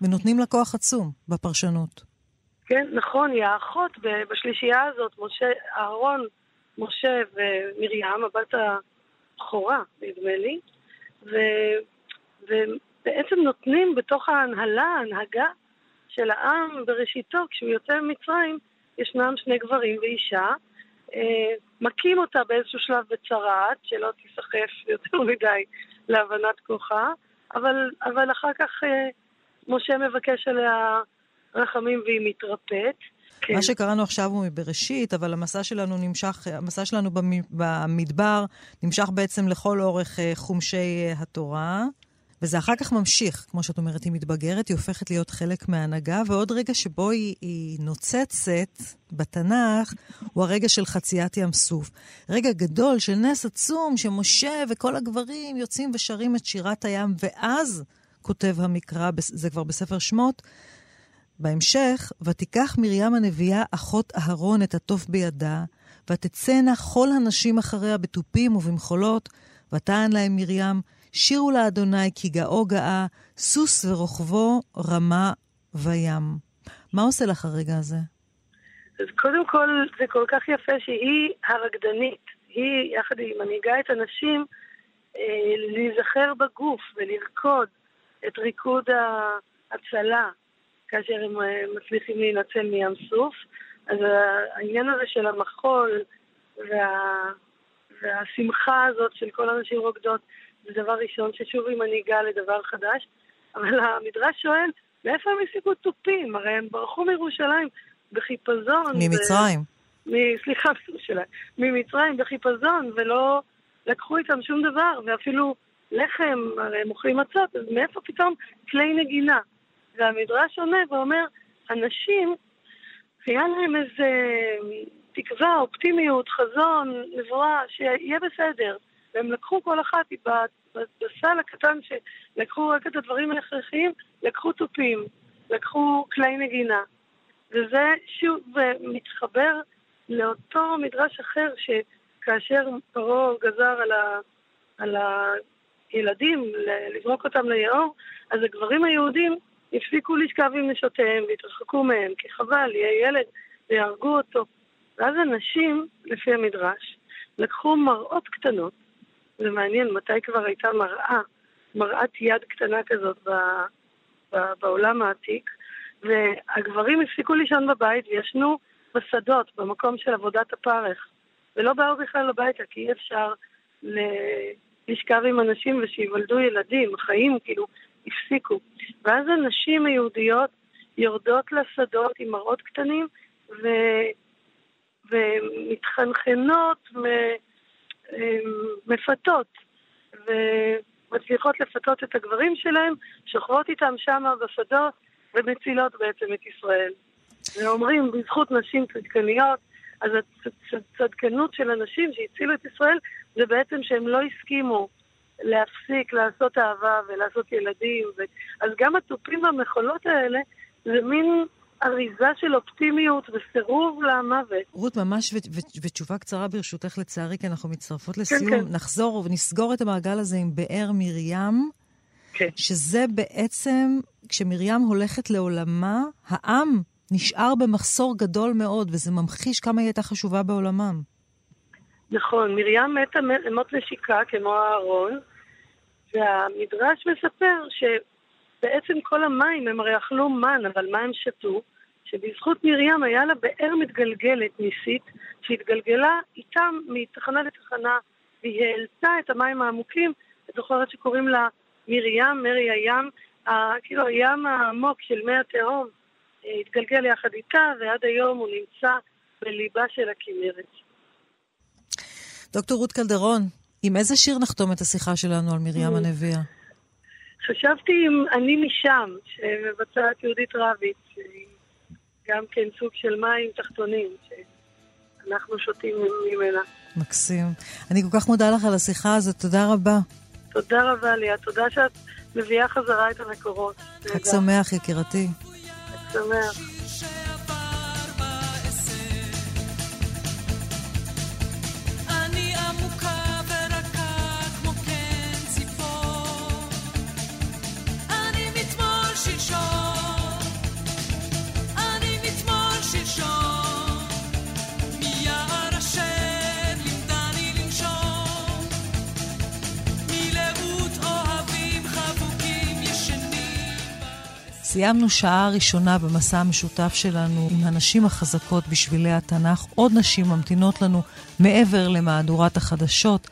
ונותנים לה כוח עצום בפרשנות. כן, נכון, היא האחות בשלישייה הזאת, משה, אהרון, משה ומרים, הבת הבכורה, נדמה לי, ו, ובעצם נותנים בתוך ההנהלה, ההנהגה של העם בראשיתו, כשהוא יוצא ממצרים, ישנם שני גברים ואישה, אה, מכים אותה באיזשהו שלב בצרעת, שלא תיסחף יותר מדי להבנת כוחה, אבל, אבל אחר כך אה, משה מבקש עליה רחמים והיא מתרפאת. כן. מה שקראנו עכשיו הוא מבראשית, אבל המסע שלנו נמשך, המסע שלנו במ- במדבר נמשך בעצם לכל אורך אה, חומשי אה, התורה. וזה אחר כך ממשיך, כמו שאת אומרת, היא מתבגרת, היא הופכת להיות חלק מההנהגה, ועוד רגע שבו היא, היא נוצצת בתנ"ך, הוא הרגע של חציית ים סוף. רגע גדול של נס עצום, שמשה וכל הגברים יוצאים ושרים את שירת הים, ואז כותב המקרא, זה כבר בספר שמות, בהמשך, ותיקח מרים הנביאה אחות אהרון את התוף בידה, ותצאנה כל הנשים אחריה בתופים ובמחולות, ותען להם מרים, שירו לאדוני כי גאו גאה, סוס ורוכבו רמה וים. מה עושה לך הרגע הזה? אז קודם כל, זה כל כך יפה שהיא הרקדנית. היא, יחד היא מנהיגה את הנשים, אה, להיזכר בגוף ולרקוד את ריקוד ההצלה כאשר הם אה, מצליחים להינצל מים סוף. אז העניין הזה של המחול וה... והשמחה הזאת של כל הנשים רוקדות זה דבר ראשון, ששוב היא מנהיגה לדבר חדש. אבל המדרש שואל, מאיפה הם השיגו תופים? הרי הם ברחו מירושלים בחיפזון. ממצרים. ו... מ... סליחה, מירושלים. ממצרים בחיפזון, ולא לקחו איתם שום דבר, ואפילו לחם, הרי הם אוכלים מצות, אז מאיפה פתאום כלי נגינה? והמדרש עונה ואומר, אנשים, היה להם איזה תקווה, אופטימיות, חזון, נבואה, שיהיה בסדר. והם לקחו כל אחת בסל הקטן שלקחו רק את הדברים ההכרחיים, לקחו תופים, לקחו כלי נגינה. וזה שוב מתחבר לאותו מדרש אחר שכאשר פרעה גזר על, ה, על הילדים לזרוק אותם ליאור, אז הגברים היהודים הפסיקו לשכב עם נשותיהם והתרחקו מהם, כי חבל, יהיה ילד ויהרגו אותו. ואז הנשים, לפי המדרש, לקחו מראות קטנות, זה מעניין מתי כבר הייתה מראה, מראת יד קטנה כזאת ב, ב, בעולם העתיק, והגברים הפסיקו לישון בבית וישנו בשדות, במקום של עבודת הפרך, ולא באו בכלל הביתה, כי אי אפשר ל... לשכב עם אנשים ושיוולדו ילדים, החיים כאילו הפסיקו. ואז הנשים היהודיות יורדות לשדות עם מראות קטנים ו... ומתחנחנות, מפתות, ומצליחות לפתות את הגברים שלהם, שוכבות איתם שמה בשדות ומצילות בעצם את ישראל. ואומרים, בזכות נשים צדקניות, אז הצדקנות של הנשים שהצילו את ישראל זה בעצם שהם לא הסכימו להפסיק לעשות אהבה ולעשות ילדים. ו... אז גם התופים והמחולות האלה זה מין אריזה של אופטימיות וסירוב למוות. רות, ממש ו- ו- ותשובה קצרה ברשותך לצערי, כי אנחנו מצטרפות כן, לסיום. כן, כן. נחזור ונסגור את המעגל הזה עם באר מרים, כן. שזה בעצם, כשמרים הולכת לעולמה, העם נשאר במחסור גדול מאוד, וזה ממחיש כמה היא הייתה חשובה בעולמם. נכון, מרים מתה מות נשיקה כמו אהרון, והמדרש מספר ש... בעצם כל המים, הם הרי אכלו מן, אבל מה הם שתו? שבזכות מרים היה לה באר מתגלגלת ניסית, שהתגלגלה איתם מתחנה לתחנה, והיא העלתה את המים העמוקים. את זוכרת שקוראים לה מרים, מרי הים, כאילו הים העמוק של מי התהום, אה, התגלגל יחד איתה, ועד היום הוא נמצא בליבה של הכנרת. דוקטור רות קלדרון, עם איזה שיר נחתום את השיחה שלנו על מרים mm. הנביאה? חשבתי אם אני משם, שמבצעת יהודית רביץ, גם כן סוג של מים תחתונים, שאנחנו שותים ממנה. מקסים. אני כל כך מודה לך על השיחה הזאת, תודה רבה. תודה רבה, ליה. תודה שאת מביאה חזרה את המקורות. חג שמח, יקירתי. חג שמח. סיימנו שעה ראשונה במסע המשותף שלנו עם הנשים החזקות בשבילי התנ"ך. עוד נשים ממתינות לנו מעבר למהדורת החדשות.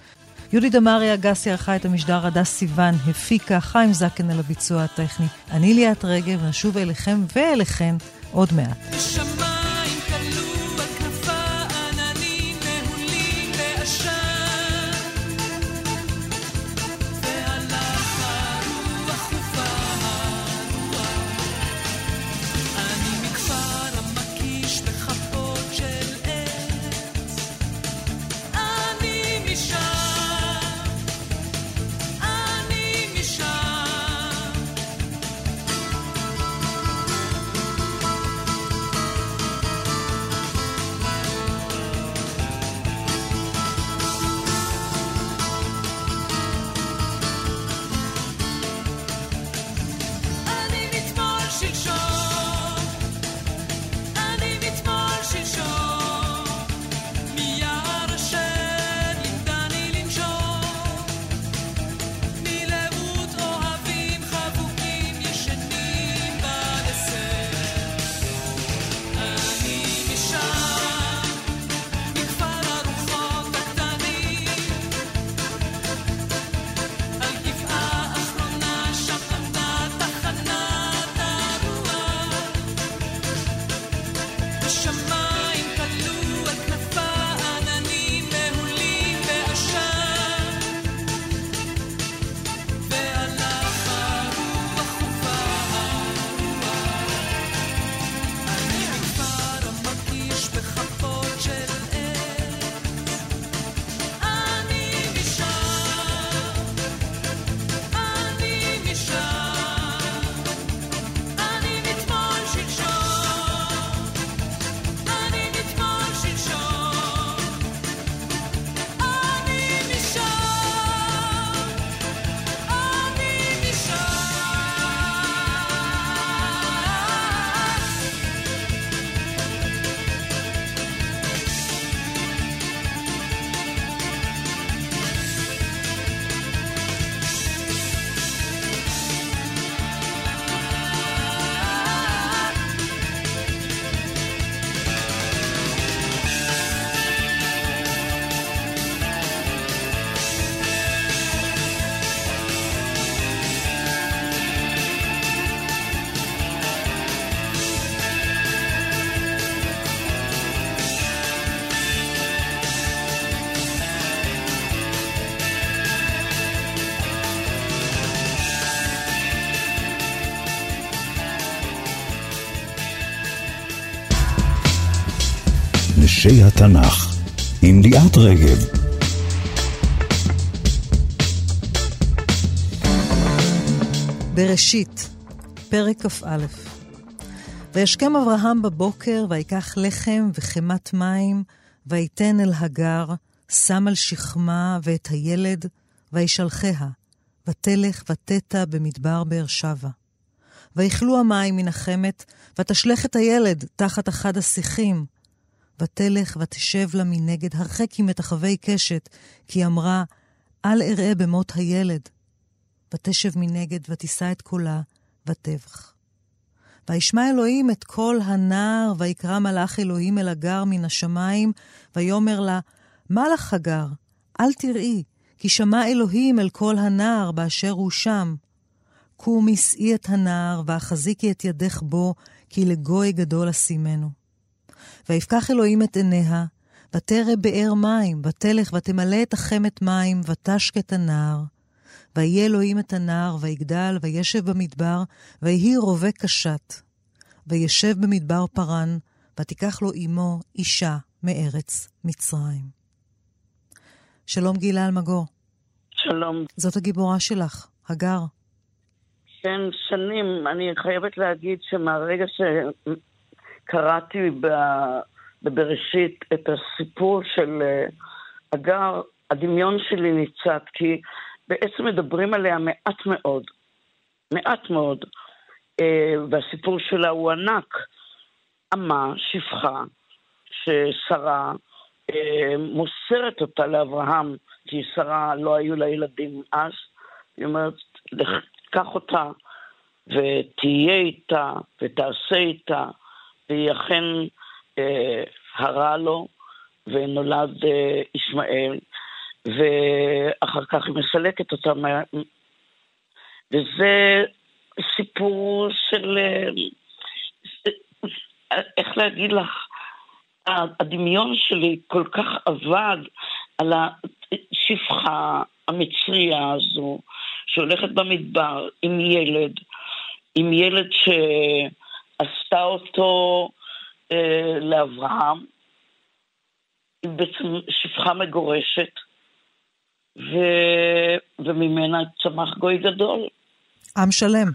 יולי דמארי אגסי ערכה את המשדר, הדס סיוון הפיקה, חיים זקן על הביצוע הטכני. אני ליאת רגב, נשוב אליכם ואליכן עוד מעט. אנשי התנ"ך, עם ליאת רגב. בראשית, פרק כ"א וישכם אברהם בבוקר, ויקח לחם וחמת מים, ויתן אל הגר, שם על שכמה ואת הילד, וישלחיה, ותלך ותטע במדבר באר שבע. ויכלו המים מן החמת, ותשלך את הילד תחת אחד השיחים, ותלך ותשב לה מנגד, הרחק היא מתחווי קשת, כי אמרה, אל אראה במות הילד. ותשב מנגד, ותישא את קולה, ותבח. וישמע אלוהים את קול הנער, ויקרא מלאך אלוהים אל הגר מן השמיים, ויאמר לה, מה לך הגר? אל תראי, כי שמע אלוהים אל קול הנער באשר הוא שם. קומי שאי את הנער, ואחזיקי את ידך בו, כי לגוי גדול אשימנו. ויפקח אלוהים את עיניה, ותרא באר מים, ותלך ותמלא את החמת מים, ותשק את הנער. ויהי אלוהים את הנער, ויגדל, וישב במדבר, ויהי רובה קשת. וישב במדבר פרן, ותיקח לו אמו אישה מארץ מצרים. שלום גילה אלמגור. שלום. זאת הגיבורה שלך, הגר. כן, שנים. אני חייבת להגיד שמהרגע ש... קראתי בבראשית את הסיפור של אה, אגר, הדמיון שלי ניצת, כי בעצם מדברים עליה מעט מאוד, מעט מאוד, אה, והסיפור שלה הוא ענק. אמה, שפחה, ששרה אה, מוסרת אותה לאברהם, כי שרה לא היו לה ילדים אז, היא אומרת, קח אותה ותהיה איתה ותעשה איתה והיא אכן אה, הרע לו, ונולד אה, ישמעאל, ואחר כך היא מסלקת אותה. וזה סיפור של... אה, איך להגיד לך? הדמיון שלי כל כך עבד על השפחה המצריה הזו, שהולכת במדבר עם ילד, עם ילד ש... עשתה אותו אה, לאברהם, היא בעצם שפחה מגורשת, ו... וממנה צמח גוי גדול. עם שלם.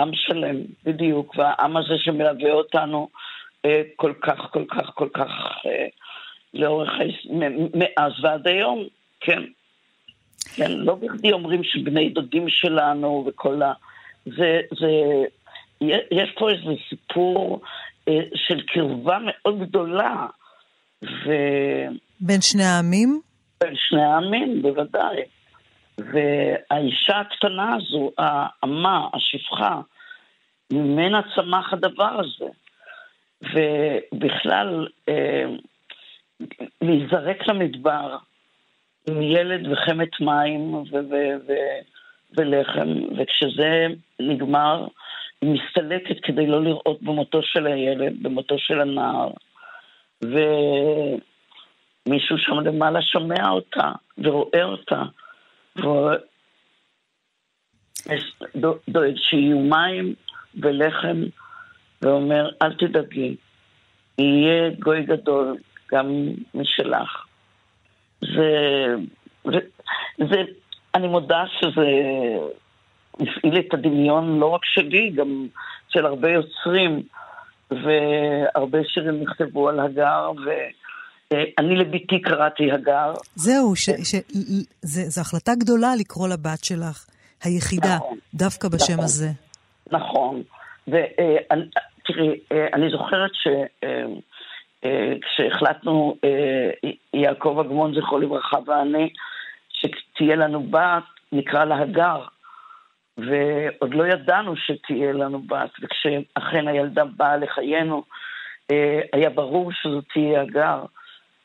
עם שלם, בדיוק, והעם הזה שמלווה אותנו אה, כל כך, כל כך, כל כך אה, לאורך, מאז ועד היום, כן. כן, לא בכדי אומרים שבני דודים שלנו וכל ה... זה, זה יש פה איזה סיפור אה, של קרבה מאוד גדולה. ו... בין שני העמים? בין שני העמים, בוודאי. והאישה הקטנה הזו, האמה, השפחה, ממנה צמח הדבר הזה. ובכלל, אה, להיזרק למדבר עם ילד וחמת מים ו- ו- ו- ולחם, וכשזה נגמר, מסתלקת כדי לא לראות במותו של הילד, במותו של הנער. ומישהו שם למעלה שומע אותה ורואה אותה. דואג שיהיו מים ולחם, ואומר, אל תדאגי, יהיה גוי גדול גם משלך. זה, זה, זה, אני מודה שזה הפעיל את הדמיון לא רק שלי, גם של הרבה יוצרים, והרבה שירים נכתבו על הגר, ואני לביתי קראתי הגר. זהו, ש, ש, זה, זו החלטה גדולה לקרוא לבת שלך, היחידה, נכון, דווקא בשם נכון, הזה. נכון. ותראי, אני זוכרת ש... כשהחלטנו, יעקב אגמון, זכרו לברכה, ואני, שתהיה לנו בת, נקרא לה הגר. ועוד לא ידענו שתהיה לנו בת, וכשאכן הילדה באה לחיינו, היה ברור שזו תהיה הגר.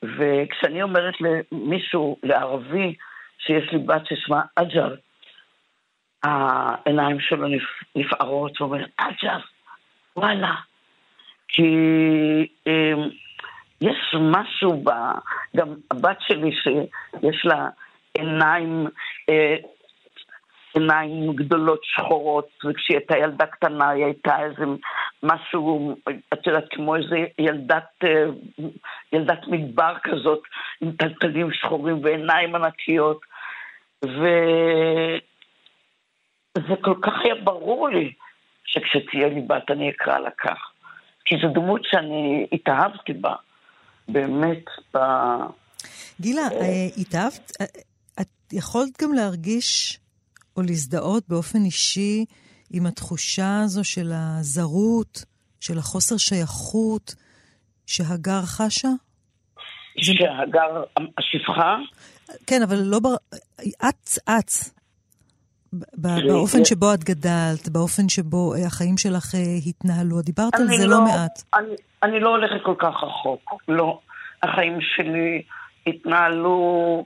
וכשאני אומרת למישהו, לערבי, שיש לי בת ששמה אג'ר, העיניים שלו נפערות, ואומר, אג'ר, וואלה. כי יש משהו ב... גם הבת שלי שיש לה עיניים, אה, עיניים גדולות שחורות, וכשהיא הייתה ילדה קטנה היא הייתה איזה משהו, את יודעת, כמו איזה ילדת, אה, ילדת מדבר כזאת, עם טלטלים שחורים ועיניים ענקיות. וזה כל כך היה ברור לי שכשתהיה לי בת אני אקרא לה כך. כי זו דמות שאני התאהבתי בה. באמת ב... גילה, אה, אה, התאהבת? אה, את יכולת גם להרגיש או להזדהות באופן אישי עם התחושה הזו של הזרות, של החוסר שייכות שהגר חשה? שהגר, השפחה? כן, אבל לא בר... את, את, באופן שבו את גדלת, באופן שבו החיים שלך התנהלו, דיברת על זה לא, לא מעט. אני, אני לא הולכת כל כך רחוק, לא. החיים שלי התנהלו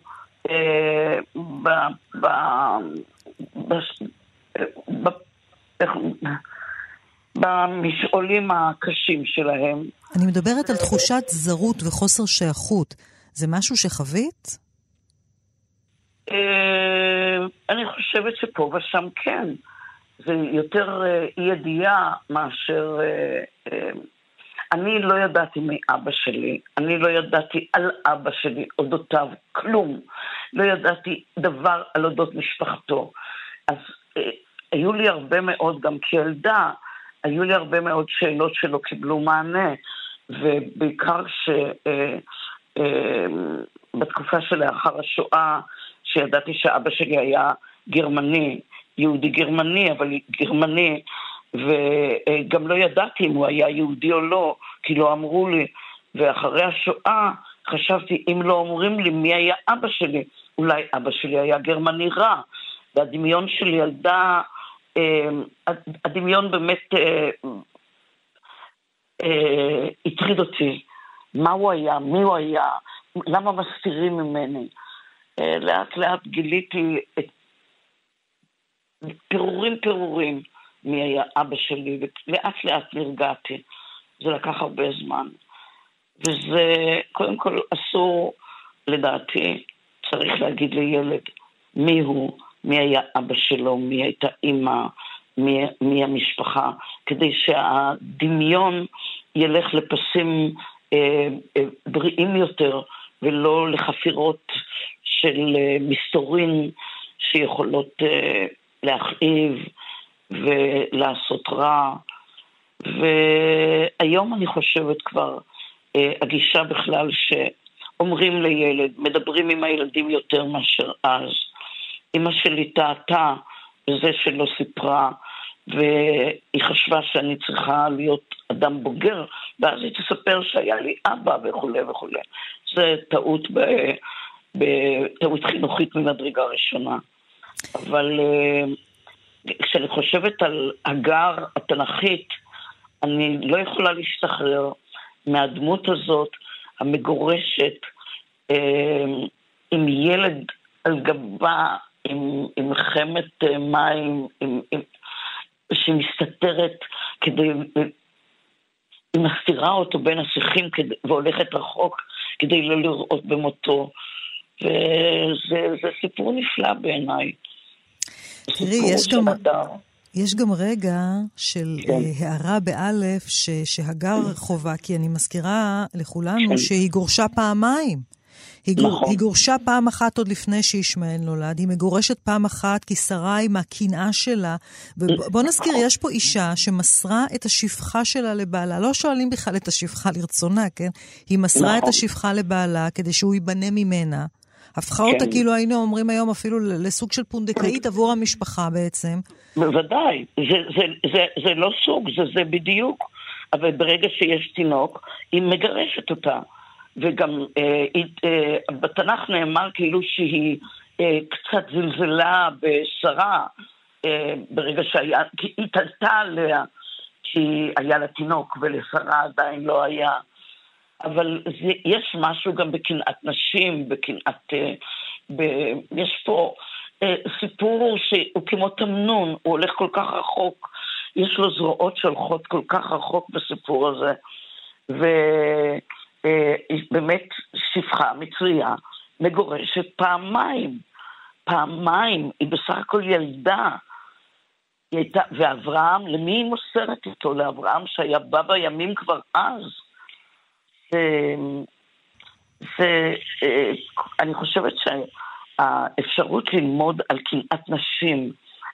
אה, ב... ב... ב... במשעולים הקשים שלהם. אני מדברת על תחושת זרות וחוסר שייכות. זה משהו שחווית? אה, אני חושבת שפה ושם כן. זה יותר אה, אי ידיעה מאשר אה, אני לא ידעתי מאבא שלי, אני לא ידעתי על אבא שלי, אודותיו, כלום. לא ידעתי דבר על אודות משפחתו. אז אה, היו לי הרבה מאוד, גם כילדה, היו לי הרבה מאוד שאלות שלא קיבלו מענה, ובעיקר שבתקופה אה, אה, שלאחר השואה, שידעתי שאבא שלי היה גרמני, יהודי גרמני, אבל גרמני וגם לא ידעתי אם הוא היה יהודי או לא, כי לא אמרו לי. ואחרי השואה חשבתי, אם לא אומרים לי מי היה אבא שלי, אולי אבא שלי היה גרמני רע. והדמיון של ילדה, אה, הדמיון באמת אה, אה, הטריד אותי. מה הוא היה, מי הוא היה, למה מסתירים ממני. לאט לאט גיליתי את פירורים פירורים. מי היה אבא שלי, ולאט לאט נרגעתי. זה לקח הרבה זמן. וזה, קודם כל, אסור, לדעתי, צריך להגיד לילד מי הוא, מי היה אבא שלו, מי הייתה אימא, מי, מי המשפחה, כדי שהדמיון ילך לפסים אה, אה, בריאים יותר, ולא לחפירות של אה, מסתורין שיכולות אה, להכאיב, ולעשות רע. והיום אני חושבת כבר, אה, הגישה בכלל שאומרים לילד, מדברים עם הילדים יותר מאשר אז. אמא שלי טעתה בזה שלא סיפרה, והיא חשבה שאני צריכה להיות אדם בוגר, ואז היא תספר שהיה לי אבא וכולי וכולי. זה טעות, ב... טעות חינוכית ממדרגה ראשונה. אבל אה, כשאני חושבת על הגר התנ"כית, אני לא יכולה להשתחרר מהדמות הזאת, המגורשת, אה, עם ילד על גבה, עם, עם חמת אה, מים, עם, עם, שהיא מסתתרת כדי... היא מסתירה אותו בין השיחים כדי, והולכת רחוק כדי לא לראות במותו. וזה סיפור נפלא בעיניי. תראי, יש גם, יש גם רגע של כן. uh, הערה באלף ש, שהגר חובה, כי אני מזכירה לכולנו כן. שהיא גורשה פעמיים. היא, נכון. גור, היא גורשה פעם אחת עוד לפני שישמעאל נולד, היא מגורשת פעם אחת כי שרה עם הקנאה שלה. ובוא נזכיר, נכון. יש פה אישה שמסרה את השפחה שלה לבעלה. לא שואלים בכלל את השפחה לרצונה, כן? היא מסרה נכון. את השפחה לבעלה כדי שהוא ייבנה ממנה. הפכה כן. אותה, כאילו היינו אומרים היום, אפילו לסוג של פונדקאית עבור המשפחה בעצם. בוודאי, זה, זה, זה, זה לא סוג, זה, זה בדיוק. אבל ברגע שיש תינוק, היא מגרשת אותה. וגם אה, אה, בתנ"ך נאמר כאילו שהיא אה, קצת זלזלה בשרה אה, ברגע שהיה, כי היא תלתה עליה כי היה לה תינוק ולשרה עדיין לא היה. אבל זה, יש משהו גם בקנאת נשים, בקנאת... אה, יש פה אה, סיפור שהוא כמו תמנון, הוא הולך כל כך רחוק, יש לו זרועות שהולכות כל כך רחוק בסיפור הזה. ובאמת אה, שפחה מצויה מגורשת פעמיים. פעמיים, היא בסך הכל ילדה. הייתה, ואברהם, למי היא מוסרת איתו? לאברהם שהיה בא בימים כבר אז. זה, אה, אני חושבת שהאפשרות ללמוד על קנאת נשים,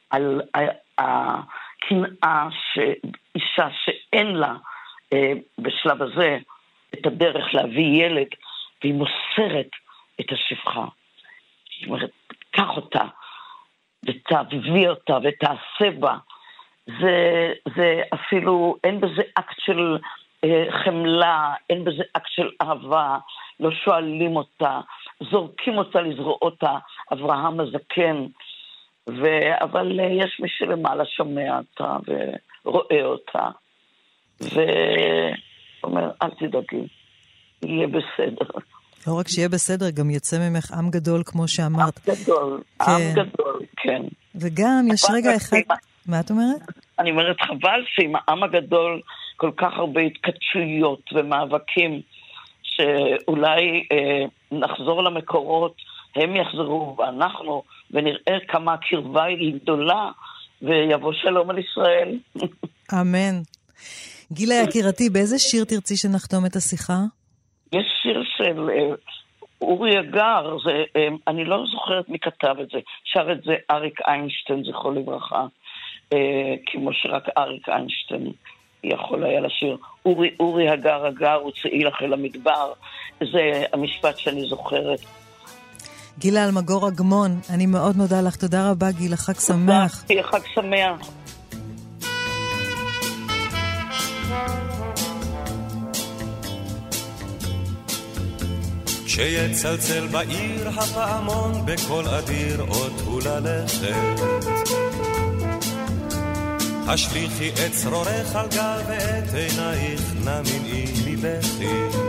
על הקנאה שאישה שאין לה אה, בשלב הזה את הדרך להביא ילד, והיא מוסרת את השפחה. זאת אומרת, קח אותה, ותביא אותה, ותעשה בה. זה, זה אפילו, אין בזה אקט של חמלה, אין בזה אקט של אהבה, לא שואלים אותה, זורקים אותה לזרועות אברהם הזקן, ו... אבל אה, יש מי שלמעלה שומע אותה ורואה אותה, ואומר, אל תדאגי, יהיה בסדר. לא רק שיהיה בסדר, גם יצא ממך עם גדול, כמו שאמרת. עם גדול, כן. עם גדול, כן. וגם יש רגע אחד... מה את אומרת? אני אומרת, חבל שעם העם הגדול כל כך הרבה התכתשויות ומאבקים, שאולי אה, נחזור למקורות, הם יחזרו ואנחנו, ונראה כמה הקרבה היא גדולה, ויבוא שלום על ישראל. אמן. גילה יקירתי, באיזה שיר תרצי שנחתום את השיחה? יש שיר של אה, אורי אגר, זה, אה, אני לא זוכרת מי כתב את זה, שר את זה אריק איינשטיין, זכרו לברכה, אה, כמו שרק אריק איינשטיין יכול היה לשיר. אורי, אורי הגר הגר וצאי לך אל המדבר. זה המשפט שאני זוכרת. גילה אלמגור אגמון, אני מאוד מודה לך. תודה רבה, גילה. חג שמח. תודה, חג שמח. כשיצלצל בעיר הפעמון בקול אדיר עוד הוא ללכת השליכי את צרורך על גל ואת עינייך נמנעי מבכי.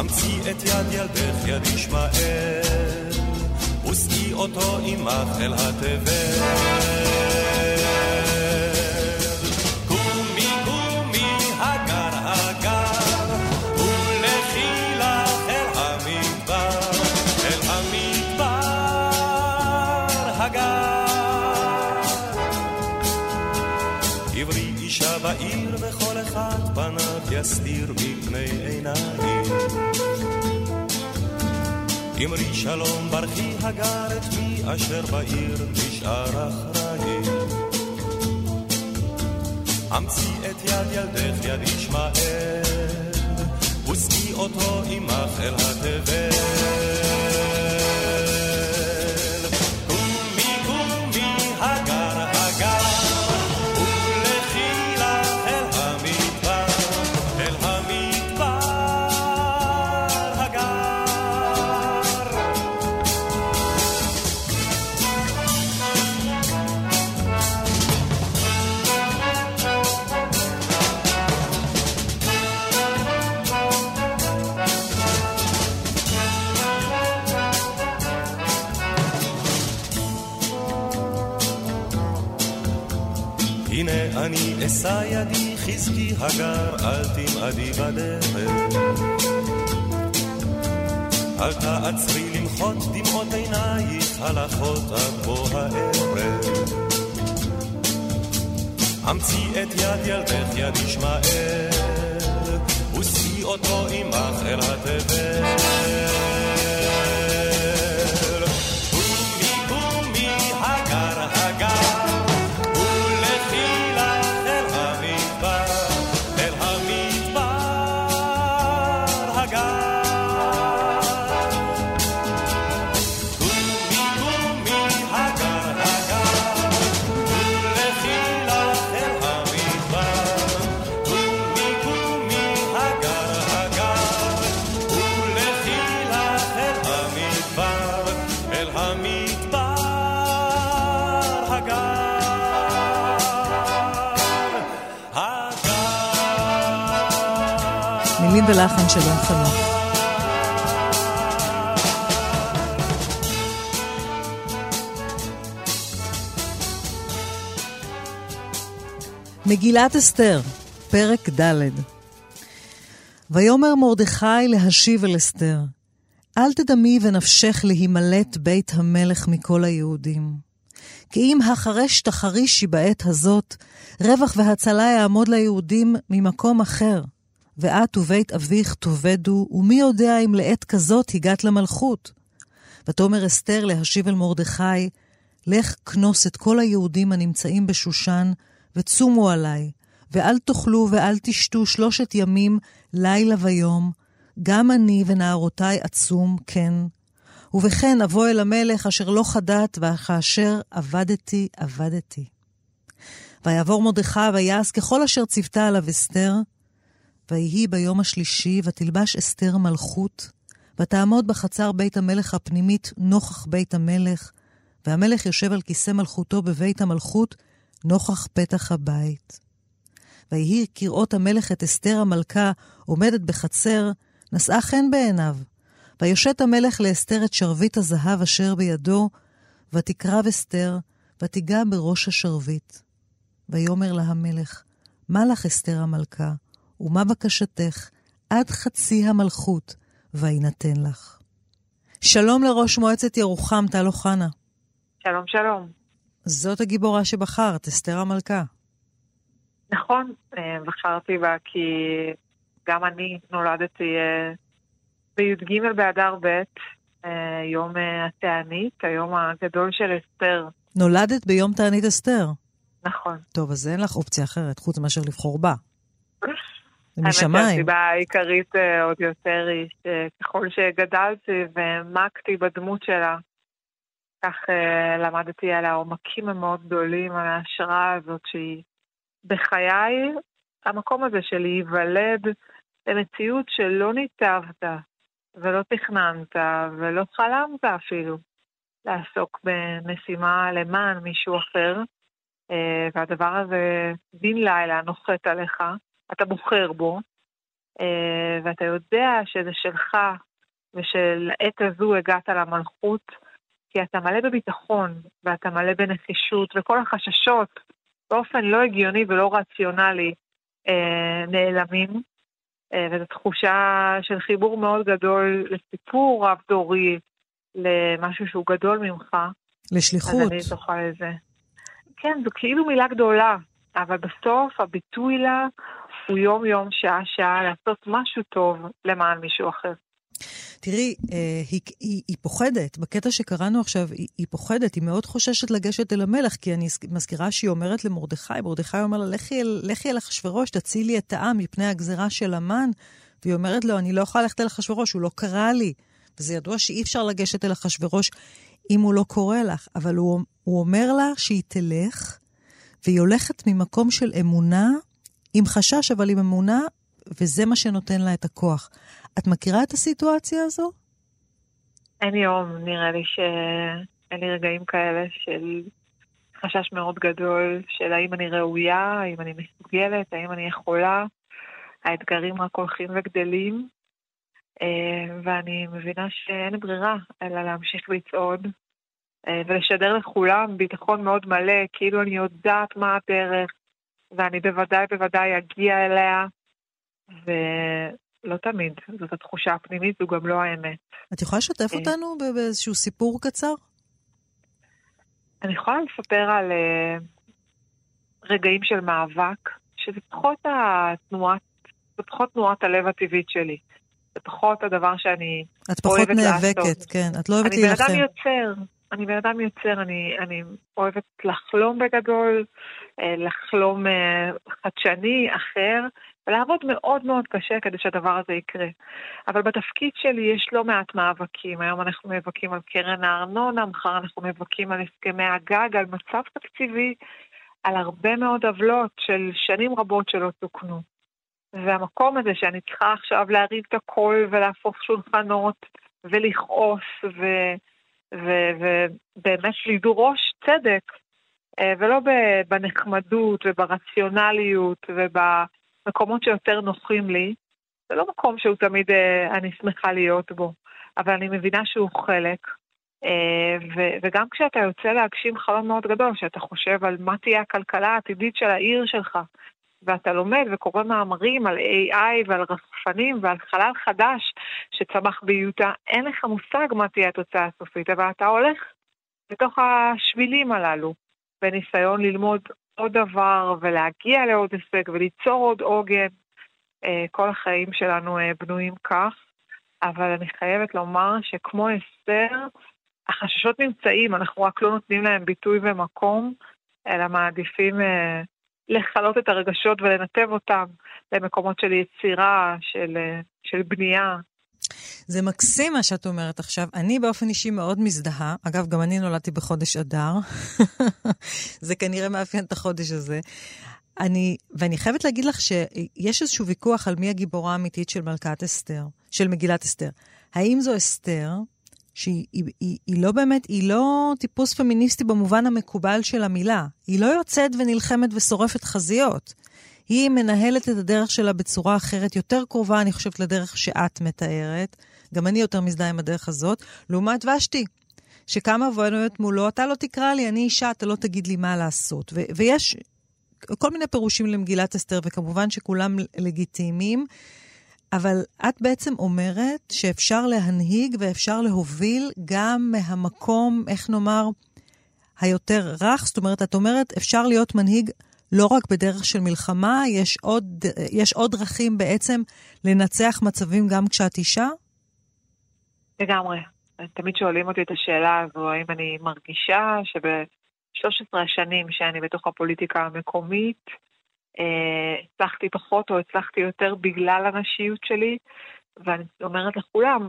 אמצי את יד ילדך יד ישמעאל, ושאי אותו עמך אל התבל. יסתיר מפני עיניים. אמרי שלום ברכי הגר את מי אשר בעיר נשאר אחראי. אמצי את יד ילדך יד ישמעאל, ושאי אותו עמך אל התבל. ידי, חזקי הגר, אל תמעדי בדרך. אל תעצרי למחות דמעות עינייך, הלכות עד בוא הערב. אמצי את יד ילדך, יד ישמעאל, ושאי אותו עמך אל התבל. מילים ולחן של רון חנוך. מגילת אסתר, פרק ד' ויאמר מרדכי להשיב אל אסתר, אל תדמי ונפשך להימלט בית המלך מכל היהודים. כי אם החרש תחרישי בעת הזאת, רווח והצלה יעמוד ליהודים ממקום אחר. ואת ובית אביך תאבדו, ומי יודע אם לעת כזאת הגעת למלכות. ותאמר אסתר להשיב אל מרדכי, לך כנוס את כל היהודים הנמצאים בשושן, וצומו עליי, ואל תאכלו ואל תשתו שלושת ימים, לילה ויום, גם אני ונערותי עצום, כן. ובכן אבוא אל המלך אשר לא חדת, וכאשר עבדתי, עבדתי. ויעבור מרדכי ויעש ככל אשר ציוותה עליו אסתר, ויהי ביום השלישי, ותלבש אסתר מלכות, ותעמוד בחצר בית המלך הפנימית נוכח בית המלך, והמלך יושב על כיסא מלכותו בבית המלכות, נוכח פתח הבית. ויהי כראות המלך את אסתר המלכה עומדת בחצר, נשאה חן בעיניו. ויושט המלך לאסתר את שרביט הזהב אשר בידו, ותקרב אסתר, ותיגע בראש השרביט. ויאמר לה המלך, מה לך אסתר המלכה? ומה בקשתך עד חצי המלכות, ויינתן לך. שלום לראש מועצת ירוחם, טל אוחנה. שלום, שלום. זאת הגיבורה שבחרת, אסתר המלכה. נכון, אה, בחרתי בה כי גם אני נולדתי אה, בי"ג באדר ב', אה, יום התענית, היום הגדול של אסתר. נולדת ביום תענית אסתר. נכון. טוב, אז אין לך אופציה אחרת, חוץ מאשר לבחור בה. האמת שהסיבה העיקרית אה, עוד יותר היא שככל שגדלתי והעמקתי בדמות שלה, כך אה, למדתי על העומקים המאוד גדולים, על ההשראה הזאת שהיא בחיי, המקום הזה של להיוולד למציאות שלא ניתבת ולא תכננת ולא חלמת אפילו לעסוק במשימה למען מישהו אחר, אה, והדבר הזה בן לילה נוחת עליך. אתה בוחר בו, אה, ואתה יודע שזה שלך, ושלעת הזו הגעת למלכות, כי אתה מלא בביטחון, ואתה מלא בנחישות, וכל החששות, באופן לא הגיוני ולא רציונלי, אה, נעלמים. אה, וזו תחושה של חיבור מאוד גדול לסיפור רב-דורי, למשהו שהוא גדול ממך. לשליחות. אז אני זוכה לזה. כן, זו כאילו מילה גדולה, אבל בסוף הביטוי לה הוא יום-יום, שעה-שעה, לעשות משהו טוב למען מישהו אחר. תראי, אה, היא, היא, היא פוחדת, בקטע שקראנו עכשיו, היא, היא פוחדת, היא מאוד חוששת לגשת אל המלך, כי אני מזכירה שהיא אומרת למרדכי, מרדכי אומר לה, לכי אל, אחשוורוש, תצילי את העם מפני הגזירה של המן. והיא אומרת לו, אני לא יכולה ללכת אל אחשוורוש, הוא לא קרא לי. וזה ידוע שאי אפשר לגשת אל אחשוורוש אם הוא לא קורא לך, אבל הוא, הוא אומר לה שהיא תלך, והיא הולכת ממקום של אמונה עם חשש, אבל עם אמונה, וזה מה שנותן לה את הכוח. את מכירה את הסיטואציה הזו? אין יום, נראה לי שאין לי רגעים כאלה של חשש מאוד גדול של האם אני ראויה, האם אני מסוגלת, האם אני יכולה. האתגרים רק הולכים וגדלים, אה, ואני מבינה שאין ברירה אלא להמשיך לצעוד אה, ולשדר לכולם ביטחון מאוד מלא, כאילו אני יודעת מה הדרך, ואני בוודאי בוודאי אגיע אליה, ולא תמיד. זאת התחושה הפנימית, זו גם לא האמת. את יכולה לשתף אה. אותנו באיזשהו סיפור קצר? אני יכולה לספר על uh, רגעים של מאבק, שזה פחות התנועת, זה פחות תנועת הלב הטבעית שלי. זה פחות הדבר שאני את פחות אוהבת נאבקת, לעשות. כן. את לא אוהבת אני בן להילחם. אדם יוצר, אני בן אדם יוצר, אני, אני אוהבת לחלום בגדול, אה, לחלום אה, חדשני, אחר, ולעבוד מאוד מאוד קשה כדי שהדבר הזה יקרה. אבל בתפקיד שלי יש לא מעט מאבקים. היום אנחנו נאבקים על קרן הארנונה, מחר אנחנו נאבקים על הסכמי הגג, על מצב תקציבי, על הרבה מאוד עוולות של שנים רבות שלא תוקנו. והמקום הזה שאני צריכה עכשיו להרים את הקול ולהפוך שולחנות ולכעוס ו- ובאמת לדרוש צדק, אה, ולא בנחמדות וברציונליות ובמקומות שיותר נוחים לי, זה לא מקום שהוא תמיד אה, אני שמחה להיות בו, אבל אני מבינה שהוא חלק. אה, ו- וגם כשאתה יוצא להגשים חלום מאוד גדול, שאתה חושב על מה תהיה הכלכלה העתידית של העיר שלך, ואתה לומד וקורא מאמרים על AI ועל רחפנים ועל חלל חדש שצמח ביוטה, אין לך מושג מה תהיה התוצאה הסופית, אבל אתה הולך בתוך השבילים הללו, בניסיון ללמוד עוד דבר ולהגיע לעוד הישג וליצור עוד עוגן. אה, כל החיים שלנו אה, בנויים כך, אבל אני חייבת לומר שכמו אסתר, החששות נמצאים, אנחנו רק לא נותנים להם ביטוי ומקום, אלא מעדיפים אה, לכלות את הרגשות ולנתב אותם למקומות של יצירה, של, של בנייה. זה מקסים מה שאת אומרת עכשיו. אני באופן אישי מאוד מזדהה. אגב, גם אני נולדתי בחודש אדר. זה כנראה מאפיין את החודש הזה. אני, ואני חייבת להגיד לך שיש איזשהו ויכוח על מי הגיבורה האמיתית של מלכת אסתר, של מגילת אסתר. האם זו אסתר, שהיא היא, היא, היא לא באמת, היא לא טיפוס פמיניסטי במובן המקובל של המילה. היא לא יוצאת ונלחמת ושורפת חזיות. היא מנהלת את הדרך שלה בצורה אחרת, יותר קרובה, אני חושבת, לדרך שאת מתארת. גם אני יותר מזדהה עם הדרך הזאת, לעומת ושתי, שקמה ועומדת מולו, אתה לא תקרא לי, אני אישה, אתה לא תגיד לי מה לעשות. ויש כל מיני פירושים למגילת אסתר, וכמובן שכולם לגיטימיים, אבל את בעצם אומרת שאפשר להנהיג ואפשר להוביל גם מהמקום, איך נאמר, היותר רך. זאת אומרת, את אומרת, אפשר להיות מנהיג לא רק בדרך של מלחמה, יש עוד, יש עוד דרכים בעצם לנצח מצבים גם כשאת אישה? לגמרי. תמיד שואלים אותי את השאלה הזו, האם אני מרגישה שב-13 השנים שאני בתוך הפוליטיקה המקומית, הצלחתי פחות או הצלחתי יותר בגלל הנשיות שלי, ואני אומרת לכולם,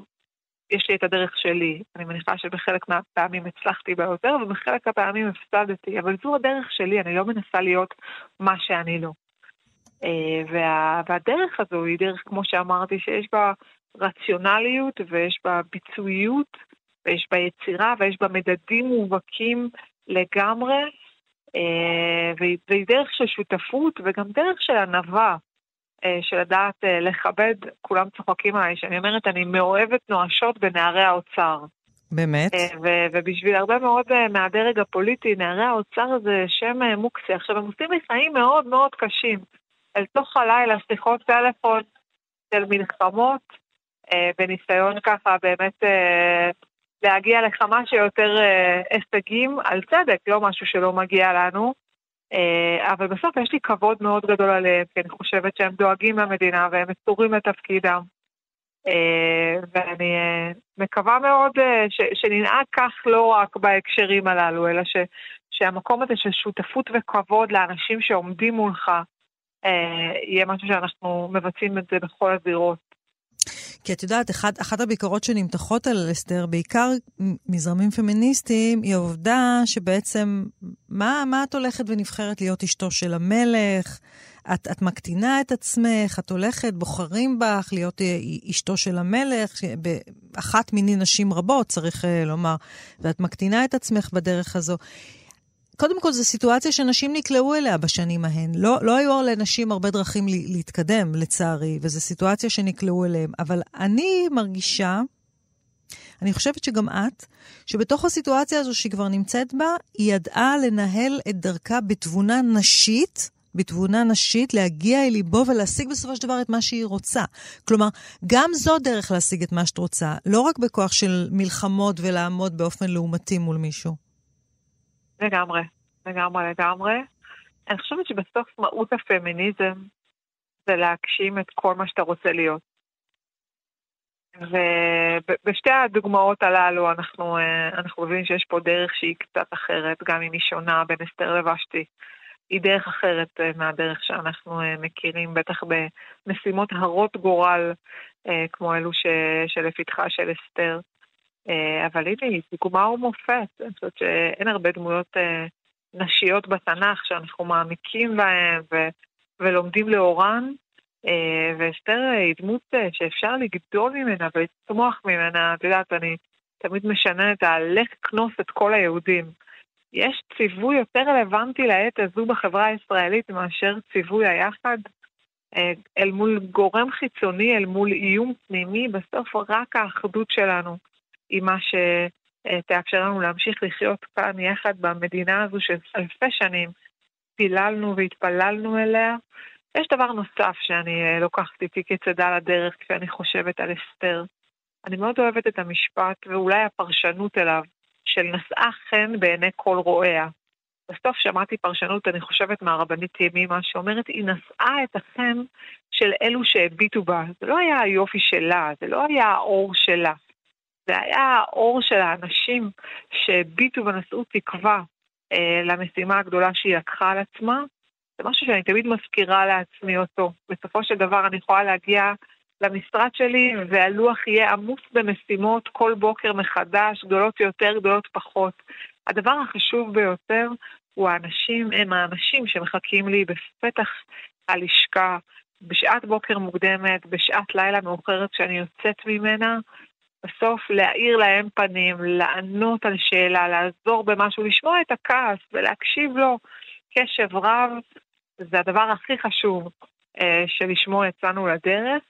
יש לי את הדרך שלי. אני מניחה שבחלק מהפעמים הצלחתי בה יותר, ובחלק מהפעמים הפסדתי, אבל זו הדרך שלי, אני לא מנסה להיות מה שאני לא. אה, וה, והדרך הזו היא דרך, כמו שאמרתי, שיש בה רציונליות ויש בה ביצועיות ויש בה יצירה ויש בה מדדים מובהקים לגמרי, אה, והיא, והיא דרך של שותפות וגם דרך של ענווה. של לדעת לכבד, כולם צוחקים עליי, שאני אומרת, אני מאוהבת נואשות בנערי האוצר. באמת? ו- ובשביל הרבה מאוד מהדרג הפוליטי, נערי האוצר זה שם מוקסי. עכשיו, הם עושים לי חיים מאוד מאוד קשים. אל תוך הלילה, שיחות טלפון של מלחמות, אה, בניסיון ככה באמת אה, להגיע לכמה שיותר אה, הישגים על צדק, לא משהו שלא מגיע לנו. Uh, אבל בסוף יש לי כבוד מאוד גדול עליהם, כי אני חושבת שהם דואגים למדינה והם מסורים לתפקידם. Uh, ואני מקווה מאוד שננהג כך לא רק בהקשרים הללו, אלא ש- שהמקום הזה של שותפות וכבוד לאנשים שעומדים מולך, יהיה משהו שאנחנו מבצעים את זה בכל הזירות. כי את יודעת, אחד, אחת הביקורות שנמתחות על אסתר, בעיקר מזרמים פמיניסטיים, היא העובדה שבעצם, מה, מה את הולכת ונבחרת להיות אשתו של המלך? את, את מקטינה את עצמך, את הולכת, בוחרים בך להיות אשתו של המלך, אחת מיני נשים רבות, צריך לומר, ואת מקטינה את עצמך בדרך הזו. קודם כל, זו סיטואציה שנשים נקלעו אליה בשנים ההן. לא, לא היו לנשים הרבה דרכים להתקדם, לצערי, וזו סיטואציה שנקלעו אליהם. אבל אני מרגישה, אני חושבת שגם את, שבתוך הסיטואציה הזו שהיא כבר נמצאת בה, היא ידעה לנהל את דרכה בתבונה נשית, בתבונה נשית, להגיע אל ליבו ולהשיג בסופו של דבר את מה שהיא רוצה. כלומר, גם זו דרך להשיג את מה שאת רוצה, לא רק בכוח של מלחמות ולעמוד באופן לעומתי מול מישהו. לגמרי, לגמרי, לגמרי. אני חושבת שבסוף מהות הפמיניזם זה להגשים את כל מה שאתה רוצה להיות. ובשתי הדוגמאות הללו אנחנו, אה, אנחנו מבינים שיש פה דרך שהיא קצת אחרת, גם אם היא שונה בין אסתר לבשתי. היא דרך אחרת אה, מהדרך שאנחנו אה, מכירים, בטח במשימות הרות גורל, כמו אלו ש, שלפתחה של אסתר. אבל הנה, היא דוגמה ומופת. אני חושבת שאין הרבה דמויות נשיות בתנ"ך שאנחנו מעמיקים בהן ו, ולומדים לאורן. אה, ואסתר היא דמות אה, שאפשר לגדול ממנה ולצמוח ממנה. את יודעת, אני תמיד משנה את ה"לך כנוס את כל היהודים". יש ציווי יותר רלוונטי לעת הזו בחברה הישראלית מאשר ציווי היחד? אה, אל מול גורם חיצוני, אל מול איום פנימי, בסוף רק האחדות שלנו היא מה שתאפשר לנו להמשיך לחיות כאן יחד במדינה הזו שאלפי שנים פיללנו והתפללנו אליה, יש דבר נוסף שאני אה, לוקחת איתי כצדה לדרך כשאני חושבת על אסתר. אני מאוד אוהבת את המשפט, ואולי הפרשנות אליו, של נשאה חן בעיני כל רואיה. בסוף שמעתי פרשנות, אני חושבת, מהרבנית ימימה, שאומרת, היא נשאה את החן של אלו שהביטו בה. זה לא היה היופי שלה, זה לא היה האור שלה. זה היה האור של האנשים שהביטו ונשאו תקווה אה, למשימה הגדולה שהיא לקחה על עצמה, זה משהו שאני תמיד מזכירה לעצמי אותו. בסופו של דבר אני יכולה להגיע למשרד שלי והלוח יהיה עמוס במשימות כל בוקר מחדש, גדולות יותר, גדולות פחות. הדבר החשוב ביותר הוא האנשים, הם האנשים שמחכים לי בפתח הלשכה, בשעת בוקר מוקדמת, בשעת לילה מאוחרת כשאני יוצאת ממנה, בסוף להאיר להם פנים, לענות על שאלה, לעזור במשהו, לשמוע את הכעס ולהקשיב לו קשב רב, זה הדבר הכי חשוב אה, שלשמו יצאנו לדרך,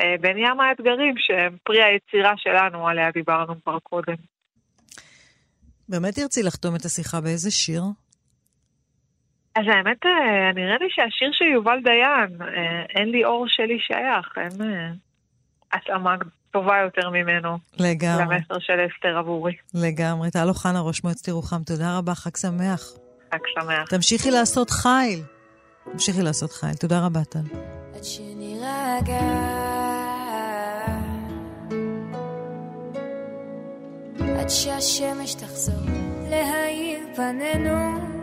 אה, בין ים האתגרים שהם פרי היצירה שלנו, עליה דיברנו כבר קודם. באמת תרצי לחתום את השיחה באיזה שיר? אז האמת, אה, נראה לי שהשיר של יובל דיין, אה, אין לי אור שלי שייך, אין אה, התאמה טובה יותר ממנו. לגמרי. למסר של אסתר עבורי. לגמרי. טל אוחנה, ראש מועצת ירוחם, תודה רבה, חג שמח. חג שמח. תמשיכי לעשות חיל. תמשיכי לעשות חייל. תודה רבה, טל. עד שנירגע עד שהשמש תחזור להאיר פנינו